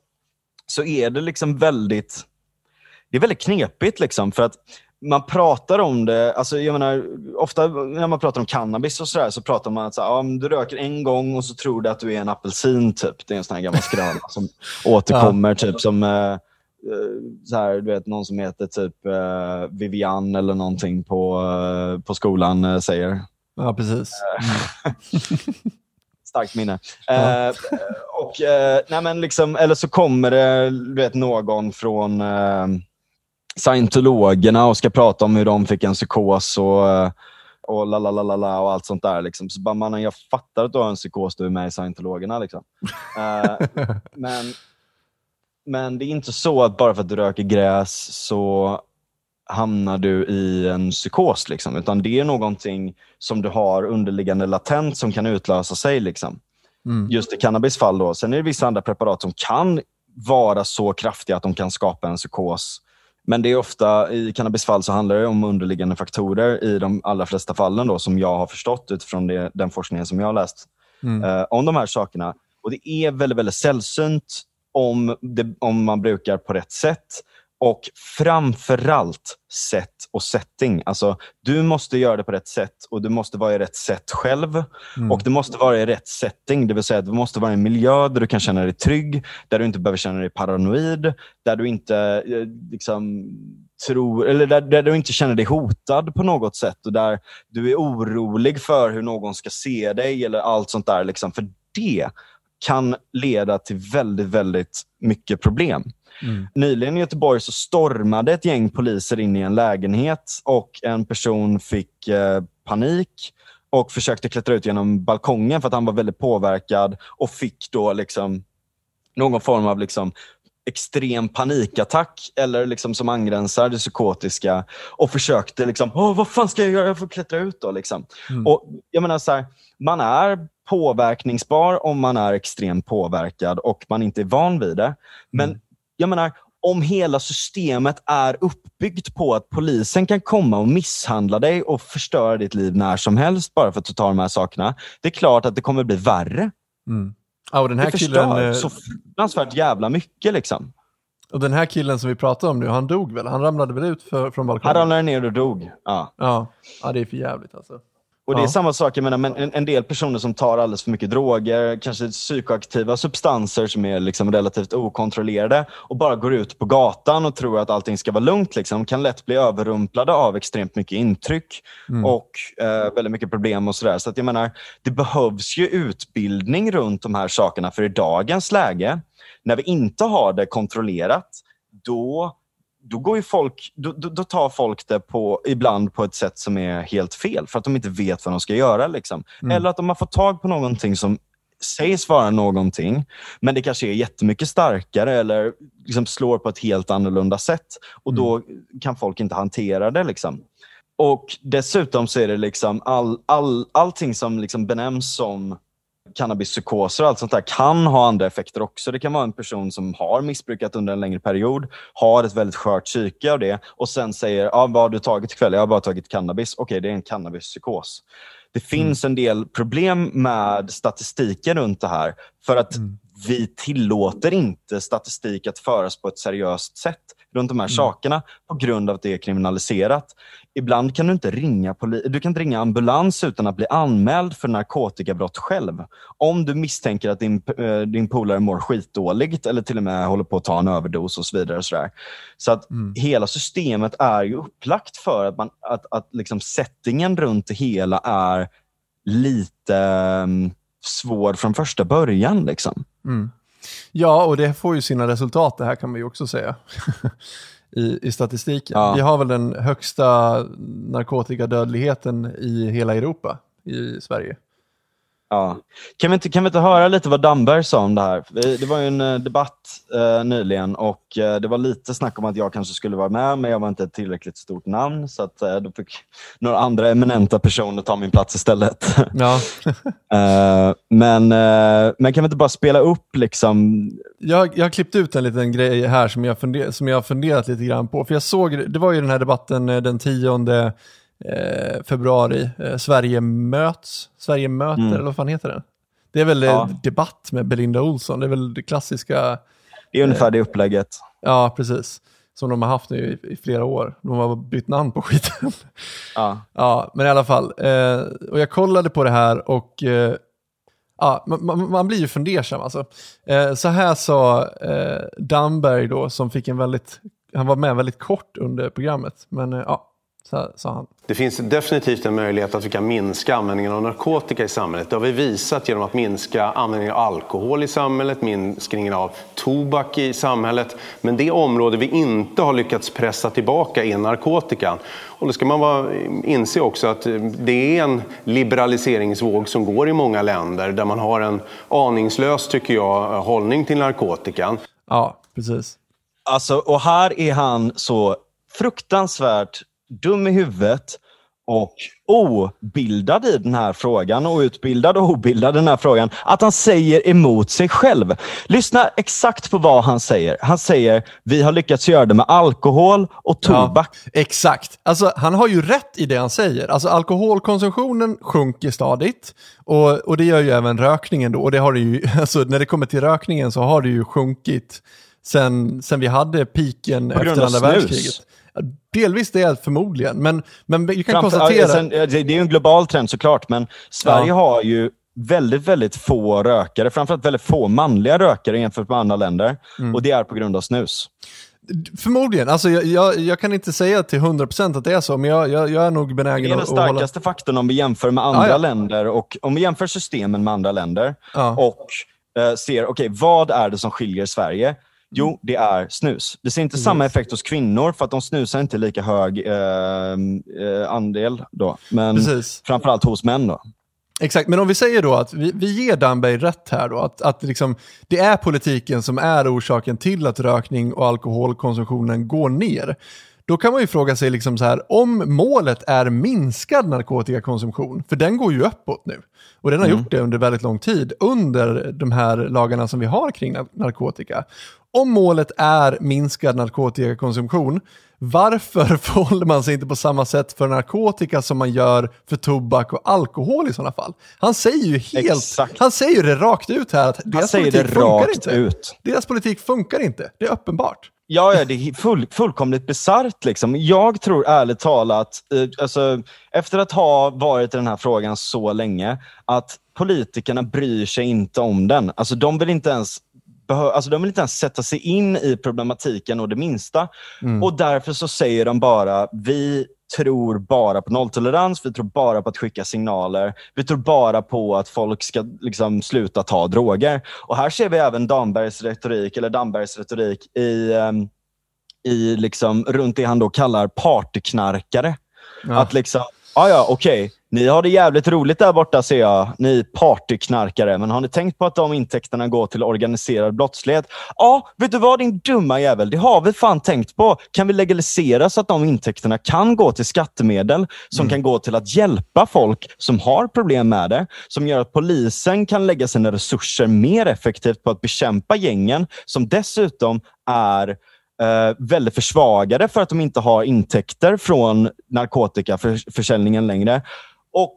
så är det liksom väldigt det är väldigt knepigt. Liksom, för att man pratar om det, alltså jag menar, ofta när man pratar om cannabis och sådär så pratar man att så här, ja, du röker en gång och så tror du att du är en apelsin. Typ. Det är en sån här gammal skröna som <laughs> återkommer. Typ som eh, så här, du vet, någon som heter typ eh, Vivian eller någonting på, eh, på skolan eh, säger. Ja, precis. <laughs> Starkt minne. Ja. Eh, och, eh, nej men liksom, eller så kommer det du vet, någon från eh, scientologerna och ska prata om hur de fick en psykos och, eh, och la la la la la och allt sånt där. Liksom. Så bara, mannen, jag fattar att du har en psykos, du är med i scientologerna. Liksom. Eh, <laughs> men, men det är inte så att bara för att du röker gräs så hamnar du i en psykos. Liksom. Utan det är någonting som du har underliggande latent som kan utlösa sig. Liksom. Mm. Just i cannabis fall. Då. Sen är det vissa andra preparat som kan vara så kraftiga att de kan skapa en psykos Men det är ofta, i cannabisfall så handlar det om underliggande faktorer i de allra flesta fallen då, som jag har förstått utifrån det, den forskningen som jag har läst mm. eh, om de här sakerna. Och Det är väldigt, väldigt sällsynt om, det, om man brukar på rätt sätt. Och framförallt sätt och setting. Alltså, du måste göra det på rätt sätt och du måste vara i rätt sätt själv. Mm. Och du måste vara i rätt setting, det vill säga du måste vara en miljö där du kan känna dig trygg, där du inte behöver känna dig paranoid, där du inte eh, liksom, tror, eller där, där du inte känner dig hotad på något sätt och där du är orolig för hur någon ska se dig eller allt sånt där. Liksom. För det kan leda till väldigt, väldigt mycket problem. Mm. Nyligen i Göteborg så stormade ett gäng poliser in i en lägenhet och en person fick eh, panik och försökte klättra ut genom balkongen för att han var väldigt påverkad och fick då liksom någon form av liksom extrem panikattack eller liksom som angränsar det psykotiska och försökte liksom, Åh, vad fan ska jag göra? Jag får klättra ut då. Liksom. Mm. Och jag menar så här, Man är påverkningsbar om man är extremt påverkad och man inte är van vid det. Men mm. jag menar, om hela systemet är uppbyggt på att polisen kan komma och misshandla dig och förstöra ditt liv när som helst bara för att du tar de här sakerna. Det är klart att det kommer bli värre. Mm. Ja, och den här det förstör killen, eh, så fruktansvärt jävla mycket. Liksom. Och den här killen som vi pratar om nu, han dog väl? Han ramlade väl ut för, från balkongen? Han ramlade ner och dog. Ja. Ja, ja det är för jävligt alltså. Och Det är samma sak, jag menar, men en, en, del personer som tar alldeles för mycket droger, kanske psykoaktiva substanser som är liksom relativt okontrollerade och bara går ut på gatan och tror att allting ska vara lugnt, liksom, kan lätt bli överrumplade av extremt mycket intryck mm. och eh, väldigt mycket problem och sådär. Så att jag menar, det behövs ju utbildning runt de här sakerna, för i dagens läge, när vi inte har det kontrollerat, då då, går ju folk, då, då, då, tar folk det på, ibland på ett sätt som är helt fel för att de inte vet vad de ska göra. Liksom. Mm. Eller att de har fått tag på någonting som sägs vara någonting, men det kanske är jättemycket starkare eller liksom slår på ett helt annorlunda sätt. Och Då mm. kan folk inte hantera det. Liksom. Och Dessutom så är det liksom all, all, allting som liksom benämns som cannabispsykoser och allt sånt där kan ha andra effekter också. Det kan vara en person som har missbrukat under en längre period, har ett väldigt skört psyke av det och sen säger, ah, vad har du tagit ikväll? Jag har bara tagit cannabis. Okej, okay, det är en cannabispsykos. Det finns mm. en del problem med statistiken runt det här. För att mm. vi tillåter inte statistik att föras på ett seriöst sätt runt de här mm. sakerna på grund av att det är kriminaliserat. Ibland kan du inte ringa, du kan inte ringa ambulans utan att bli anmäld för narkotikabrott själv. Om du misstänker att din, äh, din polare mår skitdåligt eller till och med håller på att ta en överdos och så vidare. Och så så att mm. hela systemet är ju upplagt för att, man, att, att liksom settingen runt det hela är lite um, svår från första början. Liksom. Mm. Ja, och det får ju sina resultat det här kan man ju också säga. <laughs> I, i statistiken. Ja. Vi har väl den högsta narkotikadödligheten i hela Europa, i Sverige. Ja. Kan, vi inte, kan vi inte höra lite vad Damberg sa om det här? Det var ju en eh, debatt eh, nyligen och eh, det var lite snack om att jag kanske skulle vara med, men jag var inte ett tillräckligt stort namn så att, eh, då fick några andra eminenta personer ta min plats istället. <laughs> Ja. <laughs> Eh, men, eh, men kan vi inte bara spela upp liksom? Jag, jag har klippt ut en liten grej här som jag, funder, som jag har funderat lite grann på. För jag såg, det var ju den här debatten den tionde eh, februari. Eh, Sverige möts, Sverige möter, mm. eller vad fan heter den? Det är väl ja. debatt med Belinda Olsson, det är väl det klassiska. Det är ungefär det upplägget. Ja, precis. Som de har haft nu i, i, flera år. De har bytt namn på skiten. <laughs> Ja. ja men i alla fall. Eh, och jag kollade på det här och eh, ja, man, man, blir ju fundersam alltså. Eh, så här sa eh, Damberg då, som fick en väldigt, han var med väldigt kort under programmet. Men eh, ja, sa han. Det finns definitivt en möjlighet att vi kan minska användningen av narkotika i samhället. Det har vi visat genom att minska användningen av alkohol i samhället, minskningen av tobak i samhället. Men det område vi inte har lyckats pressa tillbaka är narkotikan. Och då ska man vara, inse också att det är en liberaliseringsvåg som går i många länder där man har en aningslös, tycker jag, hållning till narkotikan. Ja, precis. Alltså, och här är han så fruktansvärt dum i huvudet och obildad i den här frågan och utbildad och obildad i den här frågan, att han säger emot sig själv. Lyssna exakt på vad han säger. Han säger, vi har lyckats göra det med alkohol och tobak. Ja, exakt. Alltså, han har ju rätt i det han säger. Alltså, alkoholkonsumtionen sjunker stadigt och, och det gör ju även rökningen. Då. Och det har det ju, <laughs> alltså, när det kommer till rökningen så har det ju sjunkit sen, sen vi hade piken efter andra världskriget. Delvis det förmodligen, men, men vi kan Framför, konstatera... Sen, det är ju en global trend såklart, men Sverige ja. har ju väldigt, väldigt få rökare, framförallt väldigt få manliga rökare jämfört med andra länder. Mm. Och det är på grund av snus. Förmodligen. Alltså jag, jag, jag, kan inte säga till 100% att det är så, men jag, jag, är nog benägen att Det är den starkaste hålla... faktorn om vi jämför med andra ah, ja. länder och om vi jämför systemen med andra länder ah. och eh, ser, okej, okay, vad är det som skiljer Sverige? Jo, det är snus. Det ser inte mm. samma effekt hos kvinnor för att de snusar inte lika hög eh, eh, andel. Då. Men Precis. framförallt hos män. Då. Exakt, men om vi säger då att vi, vi ger Damberg rätt här då, att, att liksom, det är politiken som är orsaken till att rökning och alkoholkonsumtionen går ner. Då kan man ju fråga sig, liksom så här, om målet är minskad narkotikakonsumtion, för den går ju uppåt nu, och den har mm. gjort det under väldigt lång tid, under de här lagarna som vi har kring narkotika. Om målet är minskad narkotikakonsumtion, varför <laughs> förhåller man sig inte på samma sätt för narkotika som man gör för tobak och alkohol i sådana fall? Han säger ju helt, Exakt. han säger det rakt ut här att deras politik funkar inte. Ut. Deras politik funkar inte, det är uppenbart. Ja, ja det är full, fullkomligt bisarrt. Liksom. Jag tror ärligt talat, eh, alltså, efter att ha varit i den här frågan så länge, att politikerna bryr sig inte om den. Alltså, de vill inte ens alltså de vill inte ens sätta sig in i problematiken och det minsta. Mm. Och därför så säger de bara, vi tror bara på nolltolerans, vi tror bara på att skicka signaler. Vi tror bara på att folk ska liksom sluta ta droger. Och här ser vi även Dambergs retorik, eller Dambergs retorik i, um, i liksom, runt det han då kallar partyknarkare. Ja. Att liksom, ja ja okej, okay ni har det jävligt roligt där borta ser jag, ni partyknarkare. Men har ni tänkt på att de intäkterna går till organiserad brottslighet? Ja, vet du vad din dumma jävel? Det har vi fan tänkt på. Kan vi legalisera så att de intäkterna kan gå till skattemedel som mm. kan gå till att hjälpa folk som har problem med det. Som gör att polisen kan lägga sina resurser mer effektivt på att bekämpa gängen som dessutom är eh, väldigt försvagade för att de inte har intäkter från narkotikaförsäljningen längre och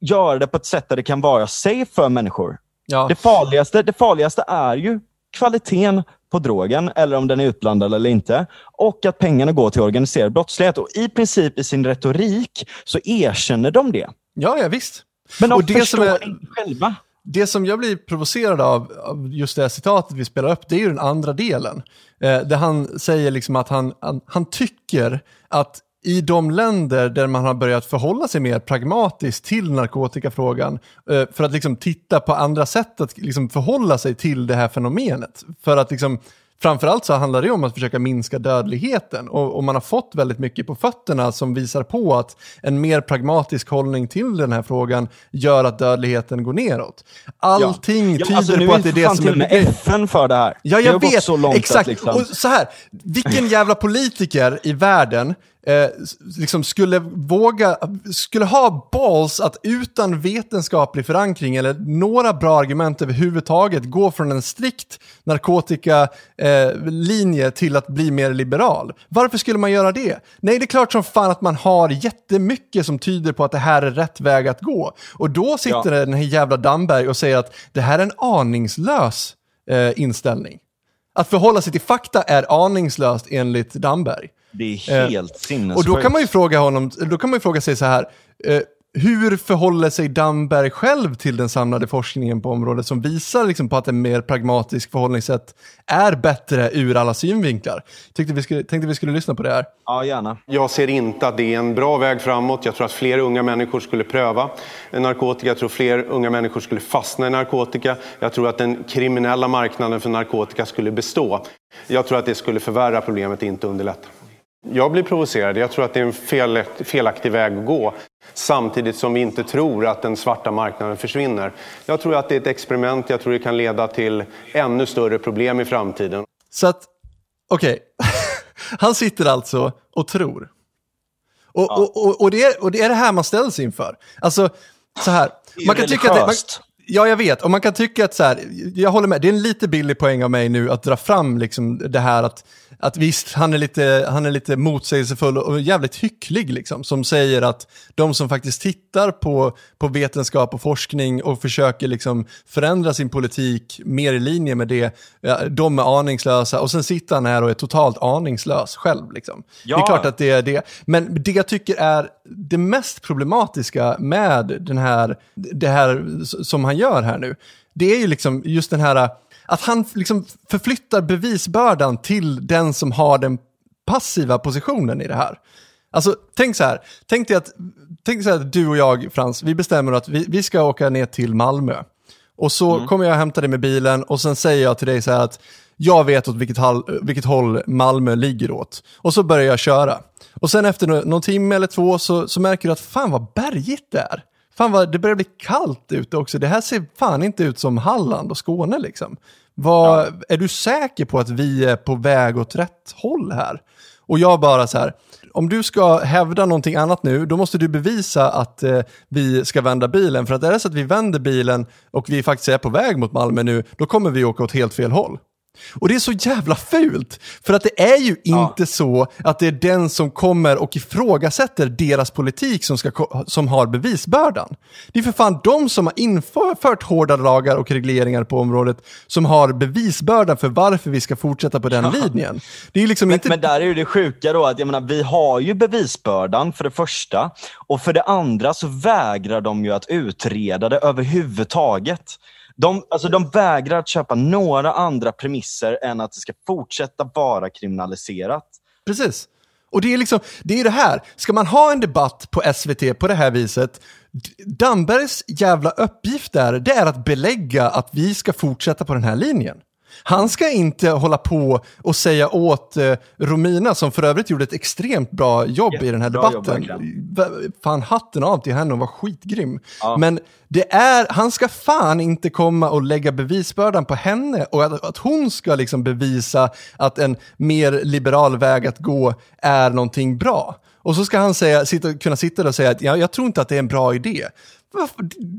göra det på ett sätt där det kan vara safe för människor. Ja. Det, farligaste, det farligaste är ju kvaliteten på drogen, eller om den är utblandad eller inte. Och att pengarna går till organiserad brottslighet. Och I princip i sin retorik så erkänner de det. Ja, ja visst. Men de och det förstår är, inte själva. Det som jag blir provocerad av, av just det här citatet vi spelar upp, det är ju den andra delen. Eh, där han säger liksom att han, han, han tycker att i de länder där man har börjat förhålla sig mer pragmatiskt till narkotikafrågan eh, för att liksom titta på andra sätt att liksom förhålla sig till det här fenomenet. För att liksom framförallt så handlar det om att försöka minska dödligheten och, och, man har fått väldigt mycket på fötterna som visar på att en mer pragmatisk hållning till den här frågan gör att dödligheten går neråt. Allting ja. tyder alltså, på att det är det som är... Nu är FN för det här. Ja, jag vet. Så långt Exakt. Att liksom... Och så här, vilken jävla politiker i världen eh, liksom skulle våga, skulle ha balls att utan vetenskaplig förankring eller några bra argument överhuvudtaget gå från en strikt narkotikalinje eh, till att bli mer liberal. Varför skulle man göra det? Nej, det är klart som fan att man har jättemycket som tyder på att det här är rätt väg att gå. Och då sitter ja. den här jävla Damberg och säger att det här är en aningslös eh, inställning. Att förhålla sig till fakta är aningslöst enligt Damberg. Det är helt eh, sinnessjukt. Och då kan man ju fråga honom, då kan man ju fråga sig så här, eh, hur förhåller sig Damberg själv till den samlade forskningen på området som visar liksom på att en mer pragmatisk förhållningssätt är bättre ur alla synvinklar? Tänkte vi skulle, tänkte vi skulle lyssna på det här. Ja, gärna. Jag ser inte att det är en bra väg framåt. Jag tror att fler unga människor skulle pröva narkotika. Jag tror att fler unga människor skulle fastna i narkotika. Jag tror att den kriminella marknaden för narkotika skulle bestå. Jag tror att det skulle förvärra problemet, inte underlätta. Jag blir provocerad. Jag tror att det är en fel, felaktig väg att gå. Samtidigt som vi inte tror att den svarta marknaden försvinner. Jag tror att det är ett experiment. Jag tror det kan leda till ännu större problem i framtiden. Så att, okej. Okay. <laughs> Han sitter alltså och tror. Och, ja. och, och, och, det är, och det är det här man ställs inför. Alltså, så här. Man kan tycka att det, man, Ja, jag vet. Och man kan tycka att så här, jag håller med, det är en lite billig poäng av mig nu att dra fram liksom det här att att visst, han är lite, han är lite motsägelsefull och jävligt hycklig liksom, som säger att de som faktiskt tittar på, på vetenskap och forskning och försöker liksom förändra sin politik mer i linje med det, de är aningslösa och sen sitter han här och är totalt aningslös själv. Liksom. Ja. Det är klart att det är det. Men det jag tycker är det mest problematiska med den här, det här som han gör här nu, det är ju liksom just den här att han liksom förflyttar bevisbördan till den som har den passiva positionen i det här. Alltså, tänk så här. Tänk dig att, tänk så här du och jag, Frans, vi bestämmer att vi, vi ska åka ner till Malmö. Och så mm. kommer jag hämta dig med bilen och sen säger jag till dig så här att jag vet åt vilket, hall, vilket håll Malmö ligger åt. Och så börjar jag köra. Och sen efter någon timme eller två så, så märker du att fan vad bergigt det är. Fan vad, det börjar bli kallt ute också. Det här ser fan inte ut som Halland och Skåne liksom. Vad, ja. Är du säker på att vi är på väg åt rätt håll här? Och jag bara så här, om du ska hävda någonting annat nu, då måste du bevisa att eh, vi ska vända bilen. För att är det så att vi vänder bilen och vi faktiskt är på väg mot Malmö nu, då kommer vi åka åt helt fel håll. Och det är så jävla fult, för att det är ju ja. inte så att det är den som kommer och ifrågasätter deras politik som, ska, som har bevisbördan. Det är för fan de som har infört hårda lagar och regleringar på området som har bevisbördan för varför vi ska fortsätta på den ja. linjen. Det är liksom men, inte... men där är ju det sjuka då att jag menar, vi har ju bevisbördan för det första och för det andra så vägrar de ju att utreda det överhuvudtaget. De, alltså, de vägrar att köpa några andra premisser än att det ska fortsätta vara kriminaliserat. Precis. Och det är liksom, det är det här, ska man ha en debatt på SVT på det här viset, Dambergs jävla uppgift där, det är att belägga att vi ska fortsätta på den här linjen. Han ska inte hålla på och säga åt eh, Romina, som för övrigt gjorde ett extremt bra jobb ja, i den här debatten. Jobb, fan hatten av till henne, hon var skitgrym. Ja. Men det är, han ska fan inte komma och lägga bevisbördan på henne och att, att hon ska liksom bevisa att en mer liberal väg att gå är någonting bra. Och så ska han säga, sitta, kunna sitta där och säga att ja, jag tror inte att det är en bra idé.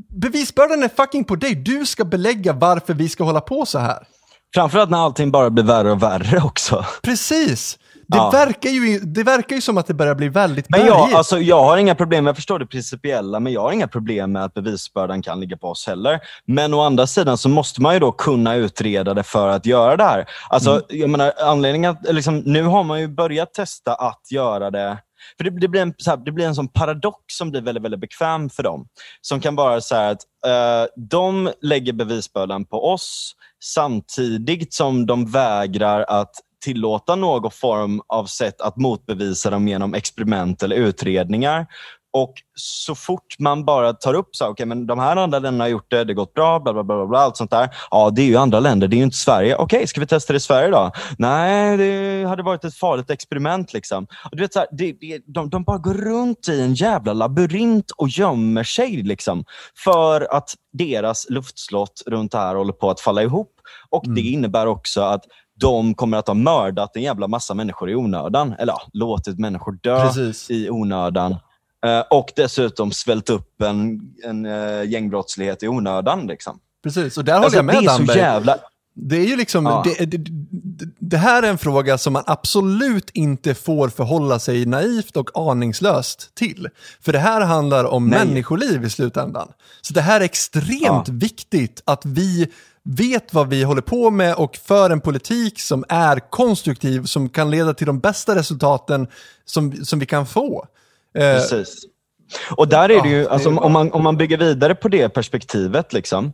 Bevisbördan är fucking på dig. Du ska belägga varför vi ska hålla på så här. Framförallt när allting bara blir värre och värre <laughs> också. Precis. Det, ja. verkar ju, det verkar ju som att det börjar bli väldigt men jag, alltså, jag har inga problem, jag förstår det principiella, men jag har inga problem med att bevisbördan kan ligga på oss heller. Men å andra sidan så måste man ju då kunna utreda det för att göra det här. Alltså, mm. jag menar, anledningen att, liksom, nu har man ju börjat testa att göra det för det, det, blir en, här, det blir en sån paradox som blir väldigt, väldigt bekväm för dem. Som kan vara så att uh, de lägger bevisbördan på oss samtidigt som de vägrar att tillåta någon form av sätt att motbevisa dem genom experiment eller utredningar. Och så fort man bara tar upp så okay, men de här andra länderna har gjort det, det har gått bra, bla, bla, bla, bla, allt sånt där. Ja, det är ju andra länder, det är ju inte Sverige. Okej, okay, ska vi testa det i Sverige då? Nej, det hade varit ett farligt experiment. Liksom. Och du vet, så här, det, det, de, de bara går runt i en jävla labyrint och gömmer sig liksom, för att deras luftslott runt det här håller på att falla ihop. Och mm. Det innebär också att de kommer att ha mördat en jävla massa människor i onödan. Eller ja, låtit människor dö Precis. i onödan. Eh, och dessutom svält upp en, en uh, gängbrottslighet i onödan. Liksom. Precis, och där håller alltså, jag med det är Damberg. Så jävla... Det är ju liksom, ja. det, det, det, här är en fråga som man absolut inte får förhålla sig naivt och aningslöst till. För det här handlar om Nej. människoliv i slutändan. Så det här är extremt ja. viktigt att vi vet vad vi håller på med och för en politik som är konstruktiv, som kan leda till de bästa resultaten som, som vi kan få. Precis. Och där är det ju, alltså, om, man, om man bygger vidare på det perspektivet, liksom,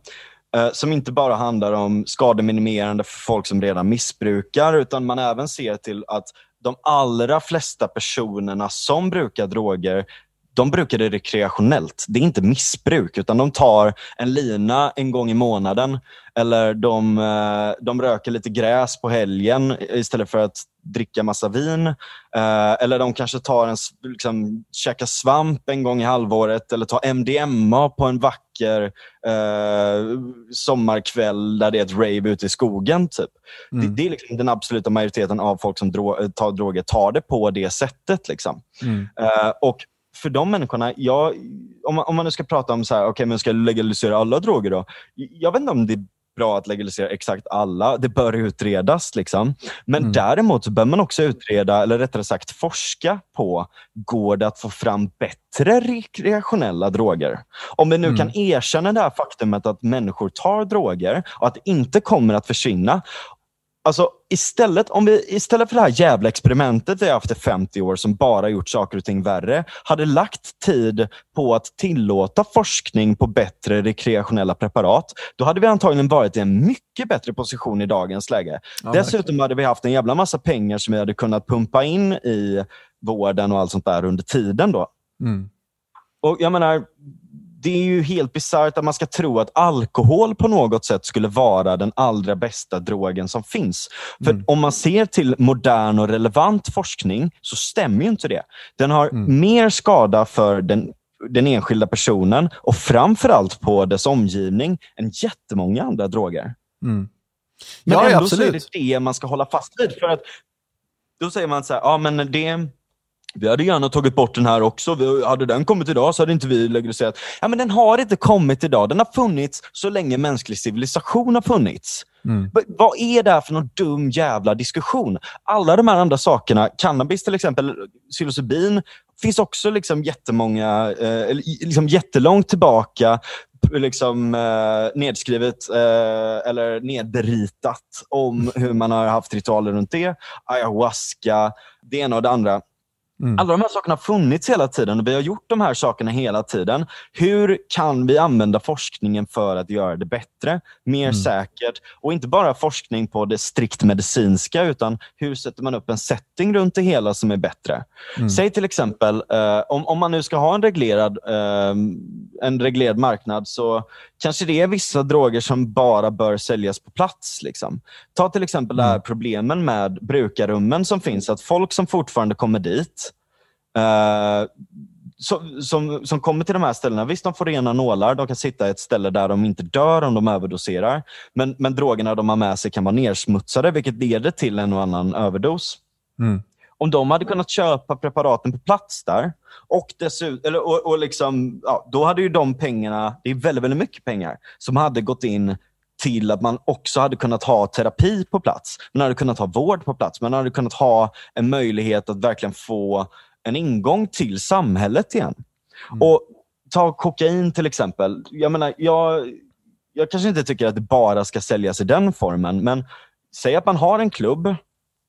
eh, som inte bara handlar om skademinimerande för folk som redan missbrukar, utan man även ser till att de allra flesta personerna som brukar droger de brukar det rekreationellt. Det är inte missbruk, utan de tar en lina en gång i månaden eller de, eh, de röker lite gräs på helgen istället för att dricka massa vin. Eh, eller de kanske tar en, liksom, käkar svamp en gång i halvåret eller tar MDMA på en vacker eh, sommarkväll där det är ett rave ute i skogen. Typ. Mm. Det, det, är liksom den absoluta majoriteten av folk som dro tar droger tar det på det sättet. Liksom. Mm. Eh, och för de människorna, jag, om, man, om man nu ska prata om så här, okay, men ska legalisera alla droger då? Jag vet inte om det är bra att legalisera exakt alla. Det bör utredas. Liksom. Men mm. däremot så bör man också utreda, eller rättare sagt forska på, går det att få fram bättre rekreationella droger? Om vi nu mm. kan erkänna det här faktumet att människor tar droger och att det inte kommer att försvinna Alltså istället, om vi, istället för det här jävla experimentet vi har haft i 50 år som bara gjort saker och ting värre, hade lagt tid på att tillåta forskning på bättre rekreationella preparat, då hade vi antagligen varit i en mycket bättre position i dagens läge. Ja, Dessutom hade vi haft en jävla massa pengar som vi hade kunnat pumpa in i vården och allt sånt där under tiden. då. Mm. Och jag menar, det är ju helt bisarrt att man ska tro att alkohol på något sätt skulle vara den allra bästa drogen som finns. För mm. om man ser till modern och relevant forskning så stämmer ju inte det. Den har mm. mer skada för den, den enskilda personen och framförallt på dess omgivning än jättemånga andra droger. Mm. Men ja, ändå absolut. så är det det man ska hålla fast vid. För att då säger man så här, ja men det vi hade gärna tagit bort den här också. Vi, hade den kommit idag så hade inte vi legaliserat. Ja, men den har inte kommit idag. Den har funnits så länge mänsklig civilisation har funnits. Mm. Vad är det här för någon dum jävla diskussion? Alla de här andra sakerna, cannabis till exempel, psilocybin, finns också liksom jättemånga, eh, liksom jättelångt tillbaka liksom, eh, nedskrivet eh, eller nedritat om hur man har haft ritualer runt det. Ayahuasca, det ena och det andra. Mm. Alla de här sakerna har funnits hela tiden och vi har gjort de här sakerna hela tiden. Hur kan vi använda forskningen för att göra det bättre, mer mm. säkert? Och inte bara forskning på det strikt medicinska, utan hur sätter man upp en setting runt det hela som är bättre? Mm. Säg till exempel, eh, om, om man nu ska ha en reglerad, eh, en reglerad marknad, så kanske det är vissa droger som bara bör säljas på plats. Liksom. Ta till exempel mm. det här problemen med brukarrummen som finns. Att folk som fortfarande kommer dit, eh, som, som, som, kommer till de här ställena, visst de får rena nålar, de kan sitta i ett ställe där de inte dör om de överdoserar. Men, men drogerna de har med sig kan vara nersmutsade, vilket leder till en och annan överdos. Mm om de hade kunnat köpa preparaten på plats där, och, dessutom, eller, och, och liksom, ja, då hade ju de pengarna, det är väldigt, väldigt mycket pengar, som hade gått in till att man också hade kunnat ha terapi på plats. Man hade kunnat ha vård på plats. Man hade kunnat ha en möjlighet att verkligen få en ingång till samhället igen. Mm. Och Ta kokain till exempel. Jag, menar, jag, jag kanske inte tycker att det bara ska säljas i den formen, men säg att man har en klubb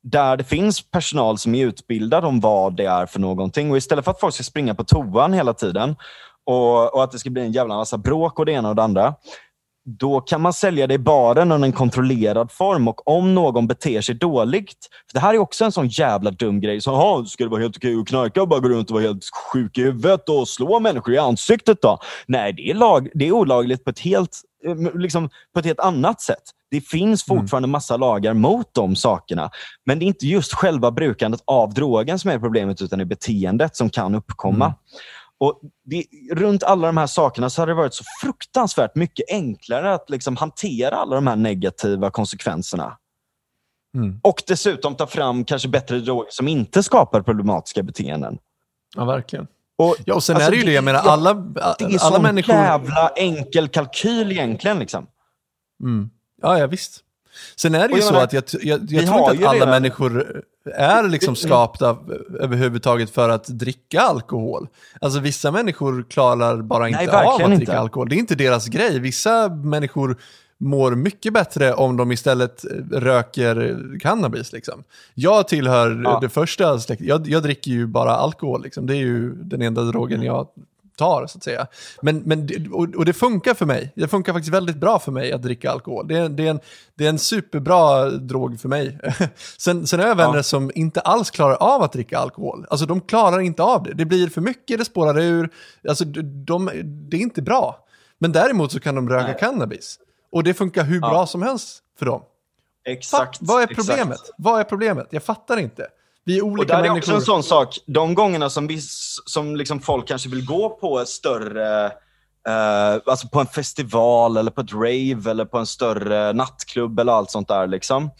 där det finns personal som är utbildad om vad det är för någonting. Och istället för att folk ska springa på toan hela tiden och, och att det ska bli en jävla massa bråk och det ena och det andra, då kan man sälja det i baren under en kontrollerad form och om någon beter sig dåligt. För Det här är också en sån jävla dum grej. Så, ska det vara helt okej att knarka och bara gå runt och vara helt sjuk i huvudet och slå människor i ansiktet då? Nej, det är, lag, det är olagligt på ett helt, eh, liksom, på ett helt annat sätt. Det finns mm. fortfarande massa lagar mot de sakerna. Men det är inte just själva brukandet av drogen som är problemet, utan det är beteendet som kan uppkomma. Mm. Och det, runt alla de här sakerna så har det varit så fruktansvärt mycket enklare att liksom hantera alla de här negativa konsekvenserna. Mm. Och dessutom ta fram kanske bättre droger som inte skapar problematiska beteenden. Ja, verkligen. Och, ja, och sen alltså, är det ju det, jag menar, alla, det är alla människor... jävla enkel kalkyl egentligen. Liksom. Mm. Ja, ja visst. Sen är det ju så menar, att jag, jag, jag tror inte att alla redan... människor är liksom skapta överhuvudtaget för att dricka alkohol. Alltså vissa människor klarar bara inte Nej, av att dricka inte. alkohol. Det är inte deras grej. Vissa människor mår mycket bättre om de istället röker cannabis. Liksom. Jag tillhör ja. det första släktet. Jag, jag, dricker ju bara alkohol. Liksom. Det är ju den enda drogen jag tar, så att säga. Men, men, och, och det funkar för mig. Det funkar faktiskt väldigt bra för mig att dricka alkohol. Det är, det är, en, det är en superbra drog för mig. <laughs> sen, sen har jag vänner ja. som inte alls klarar av att dricka alkohol. Alltså de klarar inte av det. Det blir för mycket, det spårar ur. Alltså de, det är inte bra. Men däremot så kan de röka Nej. cannabis. Och det funkar hur ja. bra som helst för dem. Exakt. Fatt, vad är problemet? Exakt. Vad är problemet? Jag fattar inte. Vi är olika och där är också en sån sak. De gångerna som, vi, som liksom folk kanske vill gå på ett större Uh, alltså på en festival eller på ett rave eller på en större nattklubb eller allt sånt där. Liksom.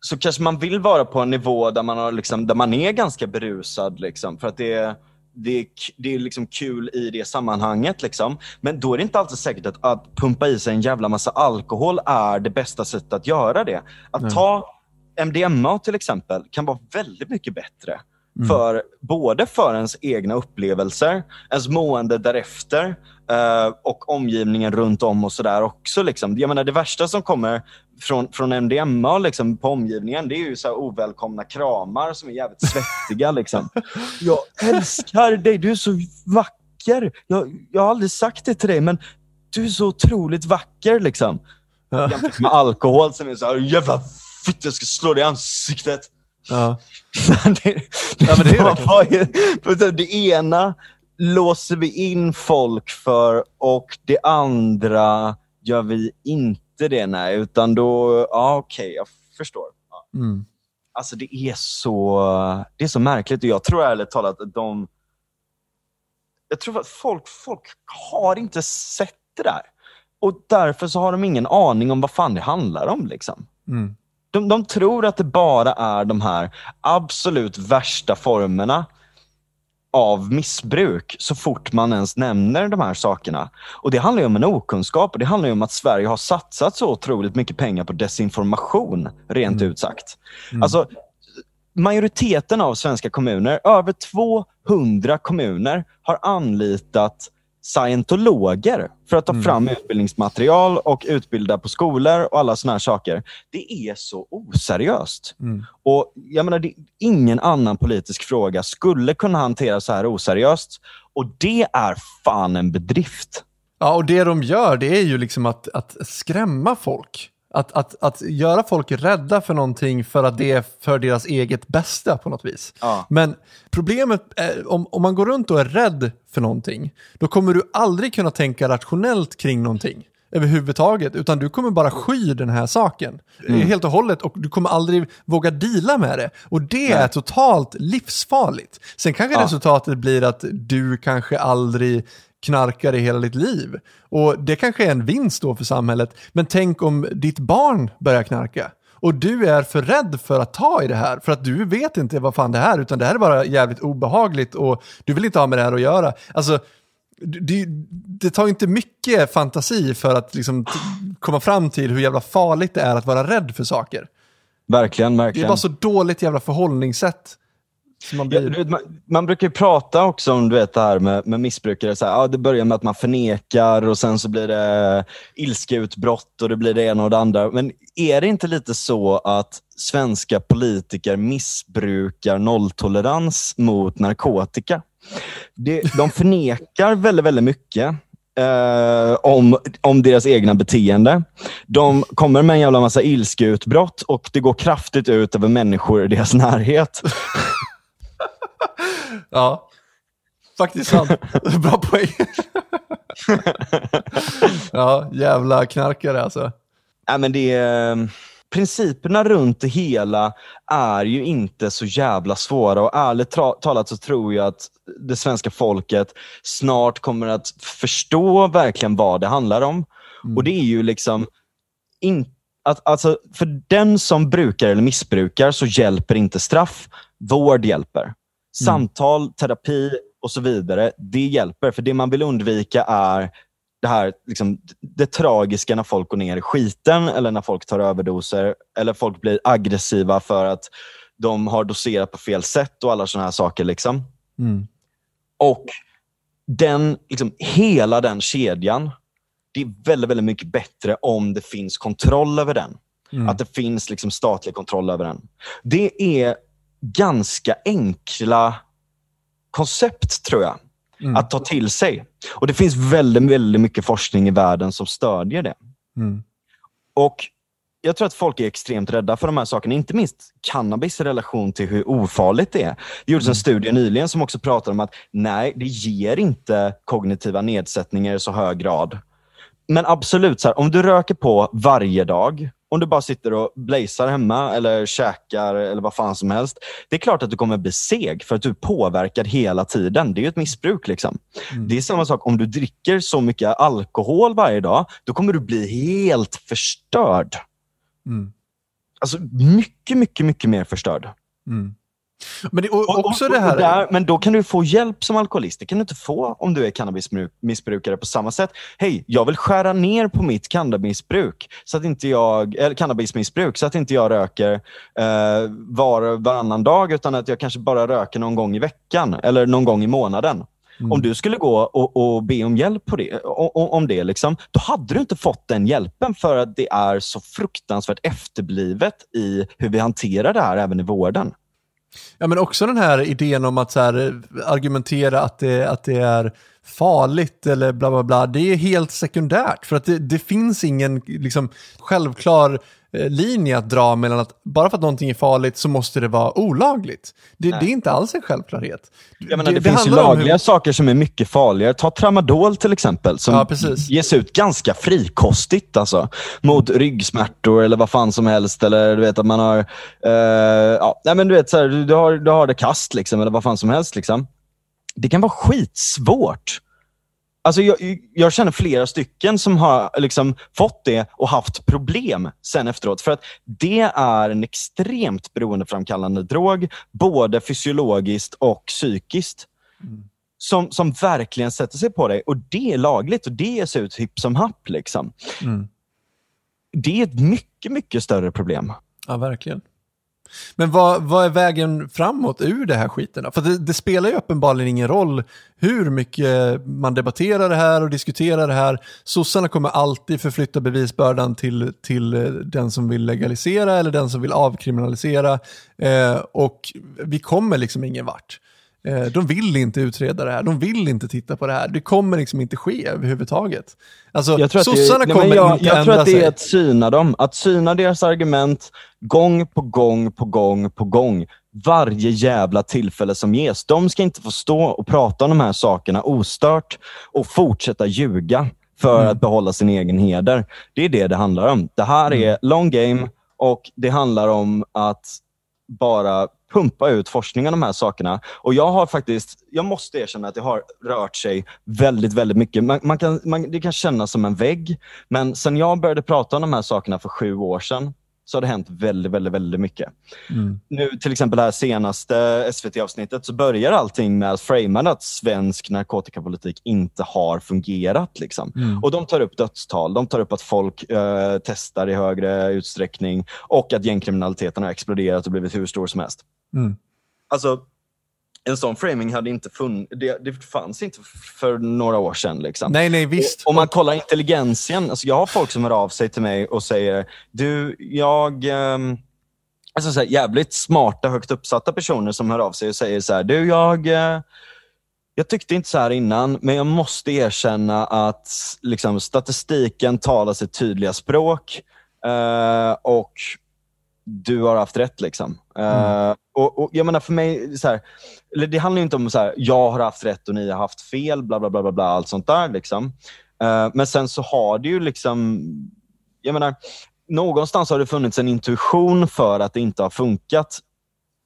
Så kanske man vill vara på en nivå där man, har, liksom, där man är ganska berusad. Liksom, för att det är, det är, det är liksom kul i det sammanhanget. Liksom. Men då är det inte alltid säkert att, att pumpa i sig en jävla massa alkohol är det bästa sättet att göra det. Att ta MDMA till exempel kan vara väldigt mycket bättre. Mm. För, både för ens egna upplevelser, ens mående därefter uh, och omgivningen runt om och sådär också. Liksom. Jag menar, det värsta som kommer från, från MDMA liksom, på omgivningen, det är ju så ovälkomna kramar som är jävligt svettiga. liksom. <laughs> Jag älskar dig, du är så vacker. Jag, jag har aldrig sagt det till dig, men du är så otroligt vacker. Liksom. Jämfört med alkohol som är så här, jävla fitta, jag ska slå dig i ansiktet. Ja. <laughs> det, ja, men det, är det ena låser vi in folk för och det andra gör vi inte det, nej. Utan då, ja okej, okay, jag förstår. Ja. Mm. Alltså det är, så, det är så märkligt och jag tror ärligt talat att de... Jag tror att folk, folk har inte sett det där. Och därför så har de ingen aning om vad fan det handlar om. Liksom. Mm. De, de tror att det bara är de här absolut värsta formerna av missbruk så fort man ens nämner de här sakerna. Och Det handlar om en okunskap och det handlar om att Sverige har satsat så otroligt mycket pengar på desinformation, rent mm. ut sagt. Mm. Alltså, majoriteten av svenska kommuner, över 200 kommuner, har anlitat scientologer för att ta mm. fram utbildningsmaterial och utbilda på skolor och alla såna här saker. Det är så oseriöst. Mm. Och jag menar, det, Ingen annan politisk fråga skulle kunna hanteras så här oseriöst. Och det är fan en bedrift. Ja, och det de gör det är ju liksom att, att skrämma folk. Att, att, att göra folk rädda för någonting för att det är för deras eget bästa på något vis. Ja. Men problemet är, om, om man går runt och är rädd för någonting, då kommer du aldrig kunna tänka rationellt kring någonting överhuvudtaget, utan du kommer bara sky den här saken mm. helt och hållet och du kommer aldrig våga dela med det. Och det Nej. är totalt livsfarligt. Sen kanske ja. resultatet blir att du kanske aldrig knarkar i hela ditt liv. Och det kanske är en vinst då för samhället. Men tänk om ditt barn börjar knarka. Och du är för rädd för att ta i det här, för att du vet inte vad fan det här är, utan det här är bara jävligt obehagligt och du vill inte ha med det här att göra. Alltså, det, det tar inte mycket fantasi för att liksom komma fram till hur jävla farligt det är att vara rädd för saker. Verkligen, verkligen. Det är bara så dåligt jävla förhållningssätt man, blir... ja, man, man, brukar ju prata också om du vet, det här med, med missbrukare. Så här, ja, det börjar med att man förnekar och sen så blir det ilskeutbrott och det blir det ena och det andra. Men är det inte lite så att svenska politiker missbrukar nolltolerans mot narkotika? Det, de förnekar väldigt, väldigt mycket. Eh, om, om deras egna beteende. De kommer med en jävla massa ilskeutbrott och det går kraftigt ut över människor i deras närhet. <laughs> <laughs> ja, faktiskt sant. <laughs> Bra poäng. <laughs> ja, jävla knarkare alltså. Ja, men det är, principerna runt det hela är ju inte så jävla svåra och ärligt talat så tror jag att det svenska folket snart kommer att förstå verkligen vad det handlar om. Mm. Och det är ju liksom in, att, alltså, för den som brukar eller missbrukar så hjälper inte straff. Vård hjälper. Mm. Samtal, terapi och så vidare, det hjälper. För det man vill undvika är det här liksom, det tragiska när folk går ner i skiten eller när folk tar överdoser eller folk blir aggressiva för att de har doserat på fel sätt och alla sådana här saker. Liksom. Mm. Och den, liksom, hela den kedjan, det är väldigt, väldigt mycket bättre om det finns kontroll över den. Mm. Att det finns liksom statlig kontroll över den. Det är ganska enkla koncept, tror jag. mm. att ta till sig. Och Det finns väldigt, väldigt mycket forskning i världen som stödjer det. Mm. Och jag tror att folk är extremt rädda för de här sakerna, inte minst cannabis i relation till hur ofarligt det är. Det gjordes en mm. studie nyligen som också pratar om att nej, det ger inte kognitiva nedsättningar i så hög grad. Men absolut, så här, om du röker på varje dag, om du bara sitter och blazar hemma eller käkar eller vad fan som helst. Det är klart att du kommer bli seg för att du är påverkad hela tiden. Det är ju ett missbruk. Liksom. Mm. Det är samma sak om du dricker så mycket alkohol varje dag. Då kommer du bli helt förstörd. Mm. Alltså mycket, mycket, mycket mer förstörd. Mm. Men, det, och, också och, och, det här... Där, men då kan du få hjälp som alkoholist. Det kan du inte få om du är cannabismissbrukare på samma sätt. Hej, jag vill skära ner på mitt cannabismissbruk så att inte jag, eller cannabismissbruk så att inte jag röker eh, var, varannan dag utan att jag kanske bara röker någon gång i veckan eller någon gång i månaden. Mm. Om du skulle gå och, och, be om hjälp på det, om det, liksom, då hade du inte fått den hjälpen för att det är så fruktansvärt efterblivet i hur vi hanterar det här även i vården. Ja, men också den här idén om att så här, eh, argumentera att det, att det är farligt eller bla bla bla. Det är helt sekundärt för att det, det finns ingen liksom, självklar Eh, linje att dra mellan att bara för att någonting är farligt så måste det vara olagligt. Det, det är inte alls en självklarhet. Jag menar, det, det finns ju lagliga hur... saker som är mycket farligare. Ta tramadol till exempel, som ja, ges ut ganska frikostigt alltså, mot ryggsmärtor eller vad fan som helst. Eller du vet att man har, uh, ja, nej, men du vet, så här, du, har, du har det kast liksom, eller vad fan som helst. Liksom. Det kan vara skitsvårt Alltså jag, jag, känner flera stycken som har liksom fått det och haft problem sen efteråt. För att det är en extremt beroendeframkallande drog, både fysiologiskt och psykiskt. Mm. Som, som verkligen sätter sig på dig. Och det är lagligt och det ges ut hipp som happ. Liksom. Mm. Det är ett mycket, mycket större problem. Ja, verkligen. Men vad, vad är vägen framåt ur det här skiten? För det, det, spelar ju uppenbarligen ingen roll hur mycket man debatterar det här och diskuterar det här. Sossarna kommer alltid förflytta bevisbördan till, till eh, den som vill legalisera eller den som vill avkriminalisera. Eh, och vi kommer liksom ingen vart. Eh, de vill inte utreda det här, de vill inte titta på det här. Det kommer liksom inte ske överhuvudtaget. Alltså, jag tror sossarna det, kommer jag, inte jag ändra tror att det är att syna dem, att syna deras argument gång på gång på gång på gång. Varje jävla tillfälle som ges. De ska inte få stå och prata om de här sakerna ostört och fortsätta ljuga för mm. att behålla sin egen heder. Det är det det handlar om. Det här är mm. long game och det handlar om att bara pumpa ut forskning om de här sakerna. Och jag har faktiskt, jag måste erkänna att det har rört sig väldigt, väldigt mycket. Man, man kan, man, det kan kännas som en vägg, men sen jag började prata om de här sakerna för sju år sedan, så har det hänt väldigt, väldigt, väldigt mycket. Mm. Nu till exempel det här senaste SVT-avsnittet så börjar allting med att framea att svensk narkotikapolitik inte har fungerat. Liksom. Mm. Och De tar upp dödstal, de tar upp att folk äh, testar i högre utsträckning och att gängkriminaliteten har exploderat och blivit hur stor som helst. Mm. Alltså, en sån framing hade inte funnits, det, det, fanns inte för några år sedan. Liksom. Nej, nej, visst. Om man kollar intelligensien, alltså jag har folk som hör av sig till mig och säger, du, jag... Um, alltså så här, jävligt smarta, högt uppsatta personer som hör av sig och säger så här, du, jag... Uh, jag tyckte inte så här innan, men jag måste erkänna att liksom, statistiken talar sitt tydliga språk. Uh, och du har haft rätt. liksom. Mm. Uh, och, och, jag menar för mig, så här, det handlar inte om så här, jag har haft rätt och ni har haft fel, bla bla bla, bla, bla allt sånt där. Liksom. Uh, men sen så har det ju liksom, jag menar, någonstans har det funnits en intuition för att det inte har funkat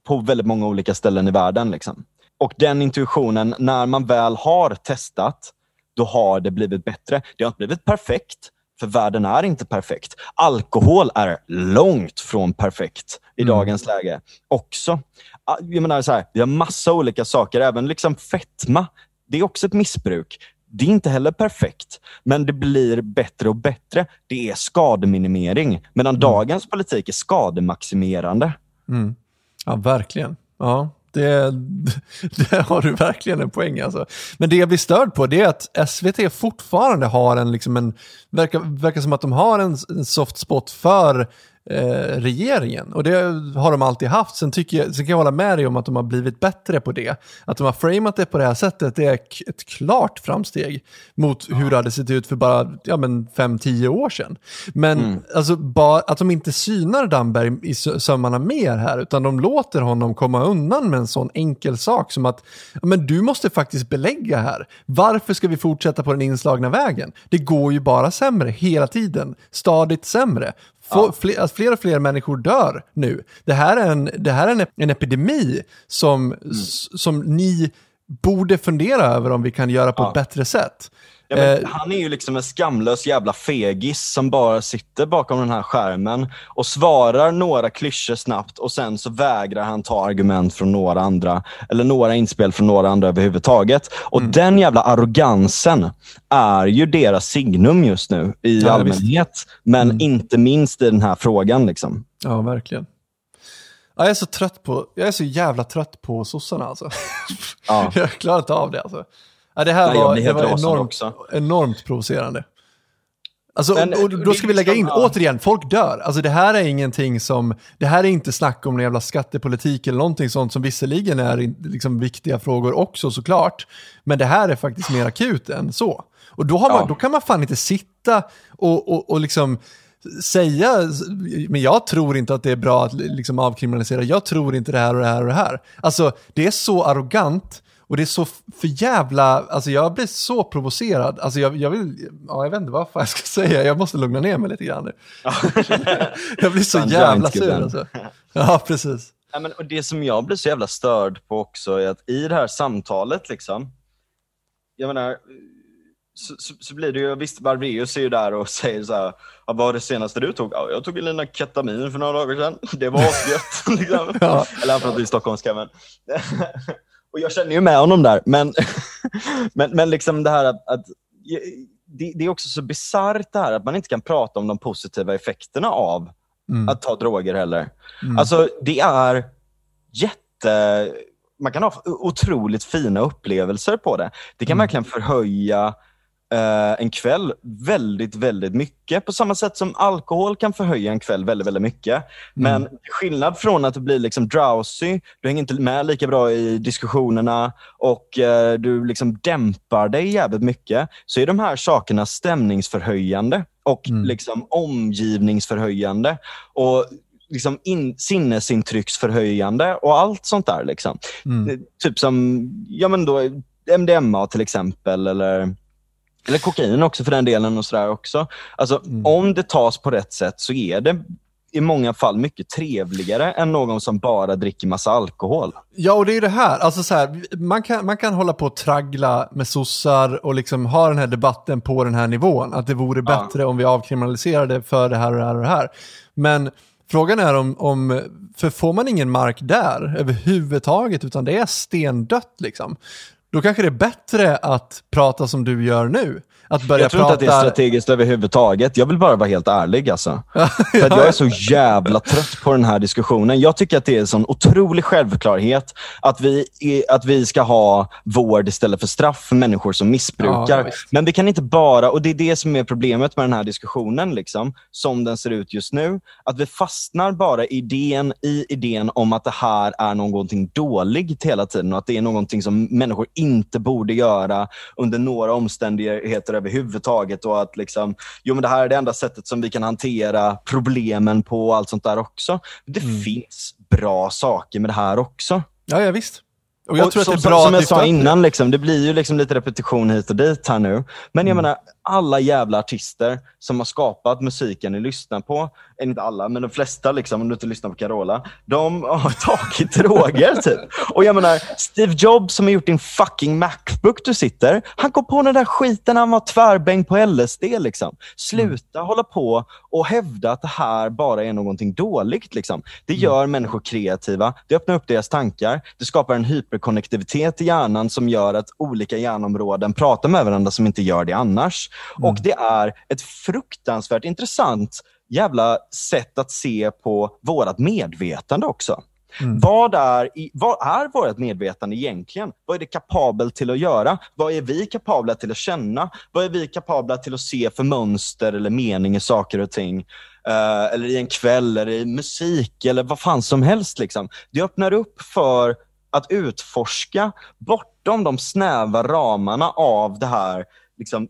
på väldigt många olika ställen i världen. Liksom. Och den intuitionen, när man väl har testat, då har det blivit bättre. Det har inte blivit perfekt, för världen är inte perfekt. Alkohol är långt från perfekt i mm. dagens läge också. Ah, jag menar så här, vi har massa olika saker, även liksom fetma. Det är också ett missbruk. Det är inte heller perfekt, men det blir bättre och bättre. Det är skademinimering, medan mm. dagens politik är skademaximerande. Mm. Ja, verkligen. Ja, det, det, har du verkligen en poäng alltså. Men det jag blir störd på det är att SVT fortfarande har en, liksom en verkar, verkar som att de har en, en soft spot för eh, regeringen. Och det har de alltid haft. Sen, tycker jag, sen kan jag hålla med dig om att de har blivit bättre på det. Att de har framat det på det här sättet det är ett klart framsteg mot hur det hade sett ut för bara ja, 5-10 år sedan. Men mm. alltså, bara, att de inte synar Damberg i sömmarna mer här, utan de låter honom komma undan med en sån enkel sak som att men du måste faktiskt belägga här. Varför ska vi fortsätta på den inslagna vägen? Det går ju bara sämre hela tiden, stadigt sämre. Ja. Fler, alltså fler och fler människor dör nu. Det här är en, det här är en, en epidemi som, mm. som ni borde fundera över om vi kan göra på ja. ett bättre sätt. Ja, eh, han är ju liksom en skamlös jävla fegis som bara sitter bakom den här skärmen och svarar några klyschor snabbt och sen så vägrar han ta argument från några andra eller några inspel från några andra överhuvudtaget. Och mm. den jävla arrogansen är ju deras signum just nu i ja, allmänhet, visst. men mm. inte minst i den här frågan. Liksom. Ja, verkligen. jag är så trött på, jag är så jävla trött på sossarna alltså. Ja. <laughs> jag klarar inte av det alltså. Ja, det här Nej, var, det var enormt, enormt provocerande. Alltså, Men, och, då ska vi lägga in, ja. återigen, folk dör. Alltså det här är ingenting som, det här är inte snack om någon jävla skattepolitik eller någonting sånt som visserligen är liksom viktiga frågor också såklart. Men det här är faktiskt mer akut än så. Och då, man, ja. då kan man fan inte sitta och, och, och liksom säga, men jag tror inte att det är bra att liksom avkriminalisera, jag tror inte det här och det här och det här. Alltså det är så arrogant och det är så för jävla, alltså jag blir så provocerad. Alltså jag, jag vill, ja, jag vet inte vad jag ska <laughs> säga, jag måste lugna ner mig lite grann nu. <laughs> jag blir så jävla sur alltså. Ja, precis. Ja, men, och det som jag blir så jävla störd på också är att i det här samtalet, liksom, jag menar, så, så, så, blir det ju, visst Barbreus är ju där och <laughs> säger så här, vad var det senaste du tog? Ja, jag tog en liten ketamin för några dagar sedan. Det var asgött. liksom. ja. Eller han pratar i stockholmska men. Och jag känner ju med honom där. Men, <laughs> men, men liksom det här att, att det, det, är också så bisarrt det här att man inte kan prata om de positiva effekterna av mm. att ta droger heller. Mm. Alltså det är jätte... Man kan ha otroligt fina upplevelser på det. Det kan mm. verkligen förhöja eh, en kväll väldigt, väldigt mycket. På samma sätt som alkohol kan förhöja en kväll väldigt, väldigt mycket. Mm. Men skillnad från att du blir liksom drowsy, du hänger inte med lika bra i diskussionerna och eh, du liksom dämpar dig jävligt mycket, så är de här sakerna stämningsförhöjande och mm. liksom omgivningsförhöjande. Och liksom in, sinnesintrycksförhöjande och allt sånt där. Liksom. Mm. Typ som ja, men då, MDMA till exempel, eller eller kokain också för den delen. och sådär också. Alltså, mm. Om det tas på rätt sätt så är det i många fall mycket trevligare än någon som bara dricker massa alkohol. Ja, och det är det här. Alltså så här, man, kan, man kan hålla på och traggla med sossar och liksom ha den här debatten på den här nivån. Att det vore bättre ja. om vi avkriminaliserade för det här och det här och det här. Men frågan är om, om, för får man ingen mark där överhuvudtaget, utan det är stendött liksom. Då kanske det är bättre att prata som du gör nu. Att börja jag tror prata... inte att det är strategiskt överhuvudtaget. Jag vill bara vara helt ärlig. Alltså. <laughs> För jag är så jävla trött på den här diskussionen. Jag tycker att det är en sån otrolig självklarhet att vi, att vi ska ha vård istället för straff för människor som missbrukar. Ja, Men vi kan inte bara, och det är det som är problemet med den här diskussionen, liksom, som den ser ut just nu, att vi fastnar bara idén, i idén om att det här är någonting dåligt hela tiden och att det är någonting som människor inte borde göra under några omständigheter överhuvudtaget och att liksom, jo, men det här är det enda sättet som vi kan hantera problemen på och allt sånt där också. Det mm. finns bra saker med det här också. Ja, ja visst. Och jag och tror som, att det är bra som jag sa innan, liksom, det blir ju liksom lite repetition hit och dit här nu. Men jag mm. menar, alla jävla artister som har skapat musiken ni lyssnar på, inte alla, men de flesta, liksom, om du inte lyssnar på Carola, de har <laughs> tagit droger. Typ. Och jag menar, Steve Jobs som har gjort din fucking Macbook du sitter, han kom på den där skiten när han var tvärbäng på LSD. Liksom. Sluta mm. hålla på och hävda att det här bara är någonting dåligt. Liksom. Det mm. gör mm. människor kreativa, det öppnar upp deras tankar, det skapar en hyperkonnektivitet i hjärnan som gör att olika hjärnområden pratar med varandra som inte gör det annars. Mm. Och det är ett fruktansvärt intressant jävla sätt att se på vårt medvetande också. Mm. Vad, är, vad är vårt medvetande egentligen? Vad är det kapabelt till att göra? Vad är vi kapabla till att känna? Vad är vi kapabla till att se för mönster eller mening i saker och ting? eh, eller i en kväll, eller i musik eller vad fan som helst. Liksom. Det öppnar upp för att utforska bortom de snäva ramarna av det här liksom,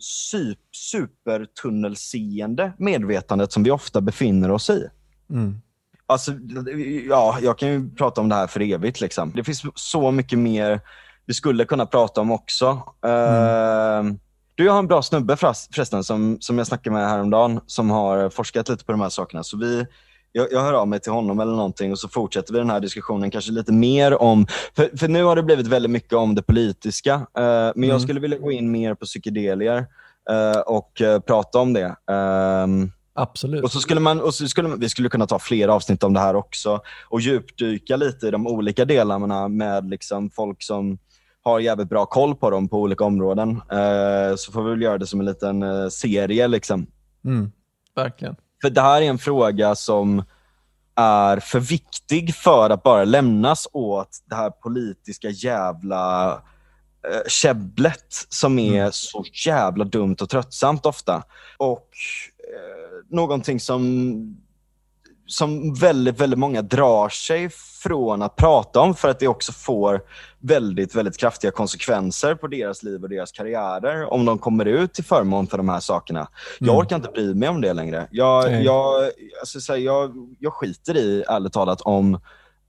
supertunnelseende medvetandet som vi ofta befinner oss i. Mm. Alltså, ja, jag kan ju prata om det här för evigt. Liksom. Det finns så mycket mer vi skulle kunna prata om också. Mm. Uh, du, jag har en bra snubbe förresten som, som jag snackade med häromdagen som har forskat lite på de här sakerna. Så vi, jag, jag hör av mig till honom eller någonting och så fortsätter vi den här diskussionen kanske lite mer om, för, för nu har det blivit väldigt mycket om det politiska, uh, men mm. jag skulle vilja gå in mer på psykedelier uh, och uh, prata om det. Um, Absolut. Och så skulle man, och så skulle vi skulle kunna ta fler avsnitt om det här också och djupdyka lite i de olika delarna med liksom folk som har jävligt bra koll på dem på olika områden. Uh, så får vi väl göra det som en liten uh, serie. Liksom. Mm, verkligen. För det här är en fråga som är för viktig för att bara lämnas åt det här politiska jävla uh, käbblet som är mm. så jävla dumt och tröttsamt ofta. Och någonting som, som väldigt, väldigt många drar sig från att prata om för att det också får väldigt, väldigt kraftiga konsekvenser på deras liv och deras karriärer om de kommer ut till förmån för de här sakerna. Mm. Jag orkar inte bry mig om det längre. Jag, mm. jag, alltså, så här, jag, jag skiter i, ärligt talat, om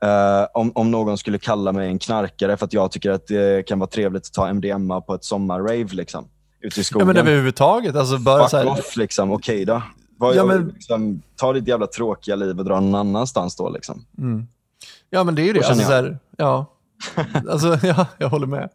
Uh, om, om någon skulle kalla mig en knarkare för att jag tycker att det kan vara trevligt att ta MDMA på ett sommarrave liksom, ute i skogen. Ja, men överhuvudtaget. Alltså, bara Fuck så här... off liksom, okej okay då. Var, ja, men... liksom, ta ditt jävla tråkiga liv och dra någon annanstans då. Liksom. Mm. Ja, men det är ju det. Alltså, så här, ja. <laughs> alltså, <laughs> ja, jag håller med.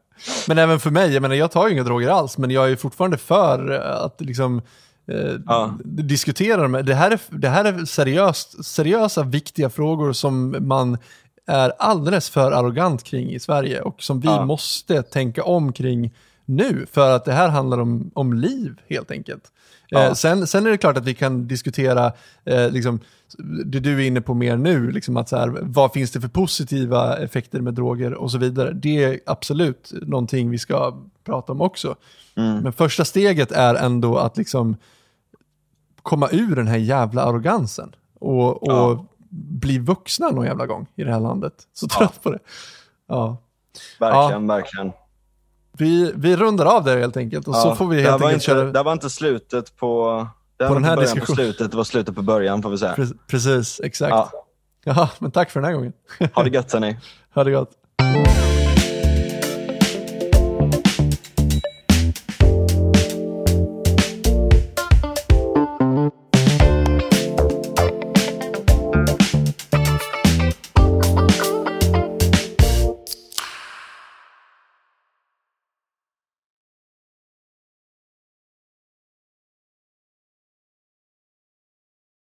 Men även för mig, jag menar jag tar ju inga droger alls, men jag är fortfarande för att liksom eh, ja. diskutera dem. Det här är, det här är seriöst, seriösa, viktiga frågor som man är alldeles för arrogant kring i Sverige och som vi ja. måste tänka om kring nu, för att det här handlar om, om liv helt enkelt. Ja. Eh, sen, sen är det klart att vi kan diskutera, eh, liksom, det du är inne på mer nu, liksom att så här, vad finns det för positiva effekter med droger och så vidare. Det är absolut någonting vi ska prata om också. Mm. Men första steget är ändå att liksom komma ur den här jävla arrogansen och, och ja. bli vuxna någon jävla gång i det här landet. Så trött ja. på det. Ja. Verkligen, verkligen. Vi, vi rundar av där helt enkelt och ja, så får vi helt enkelt inte, köra... Det var inte slutet på... Det på den här diskussionen. På slutet, det var slutet på början får vi säga. Precis, exakt. Ja. Jaha, men tack för den här gången. Ha det gött hörni. <laughs> Ha det gott.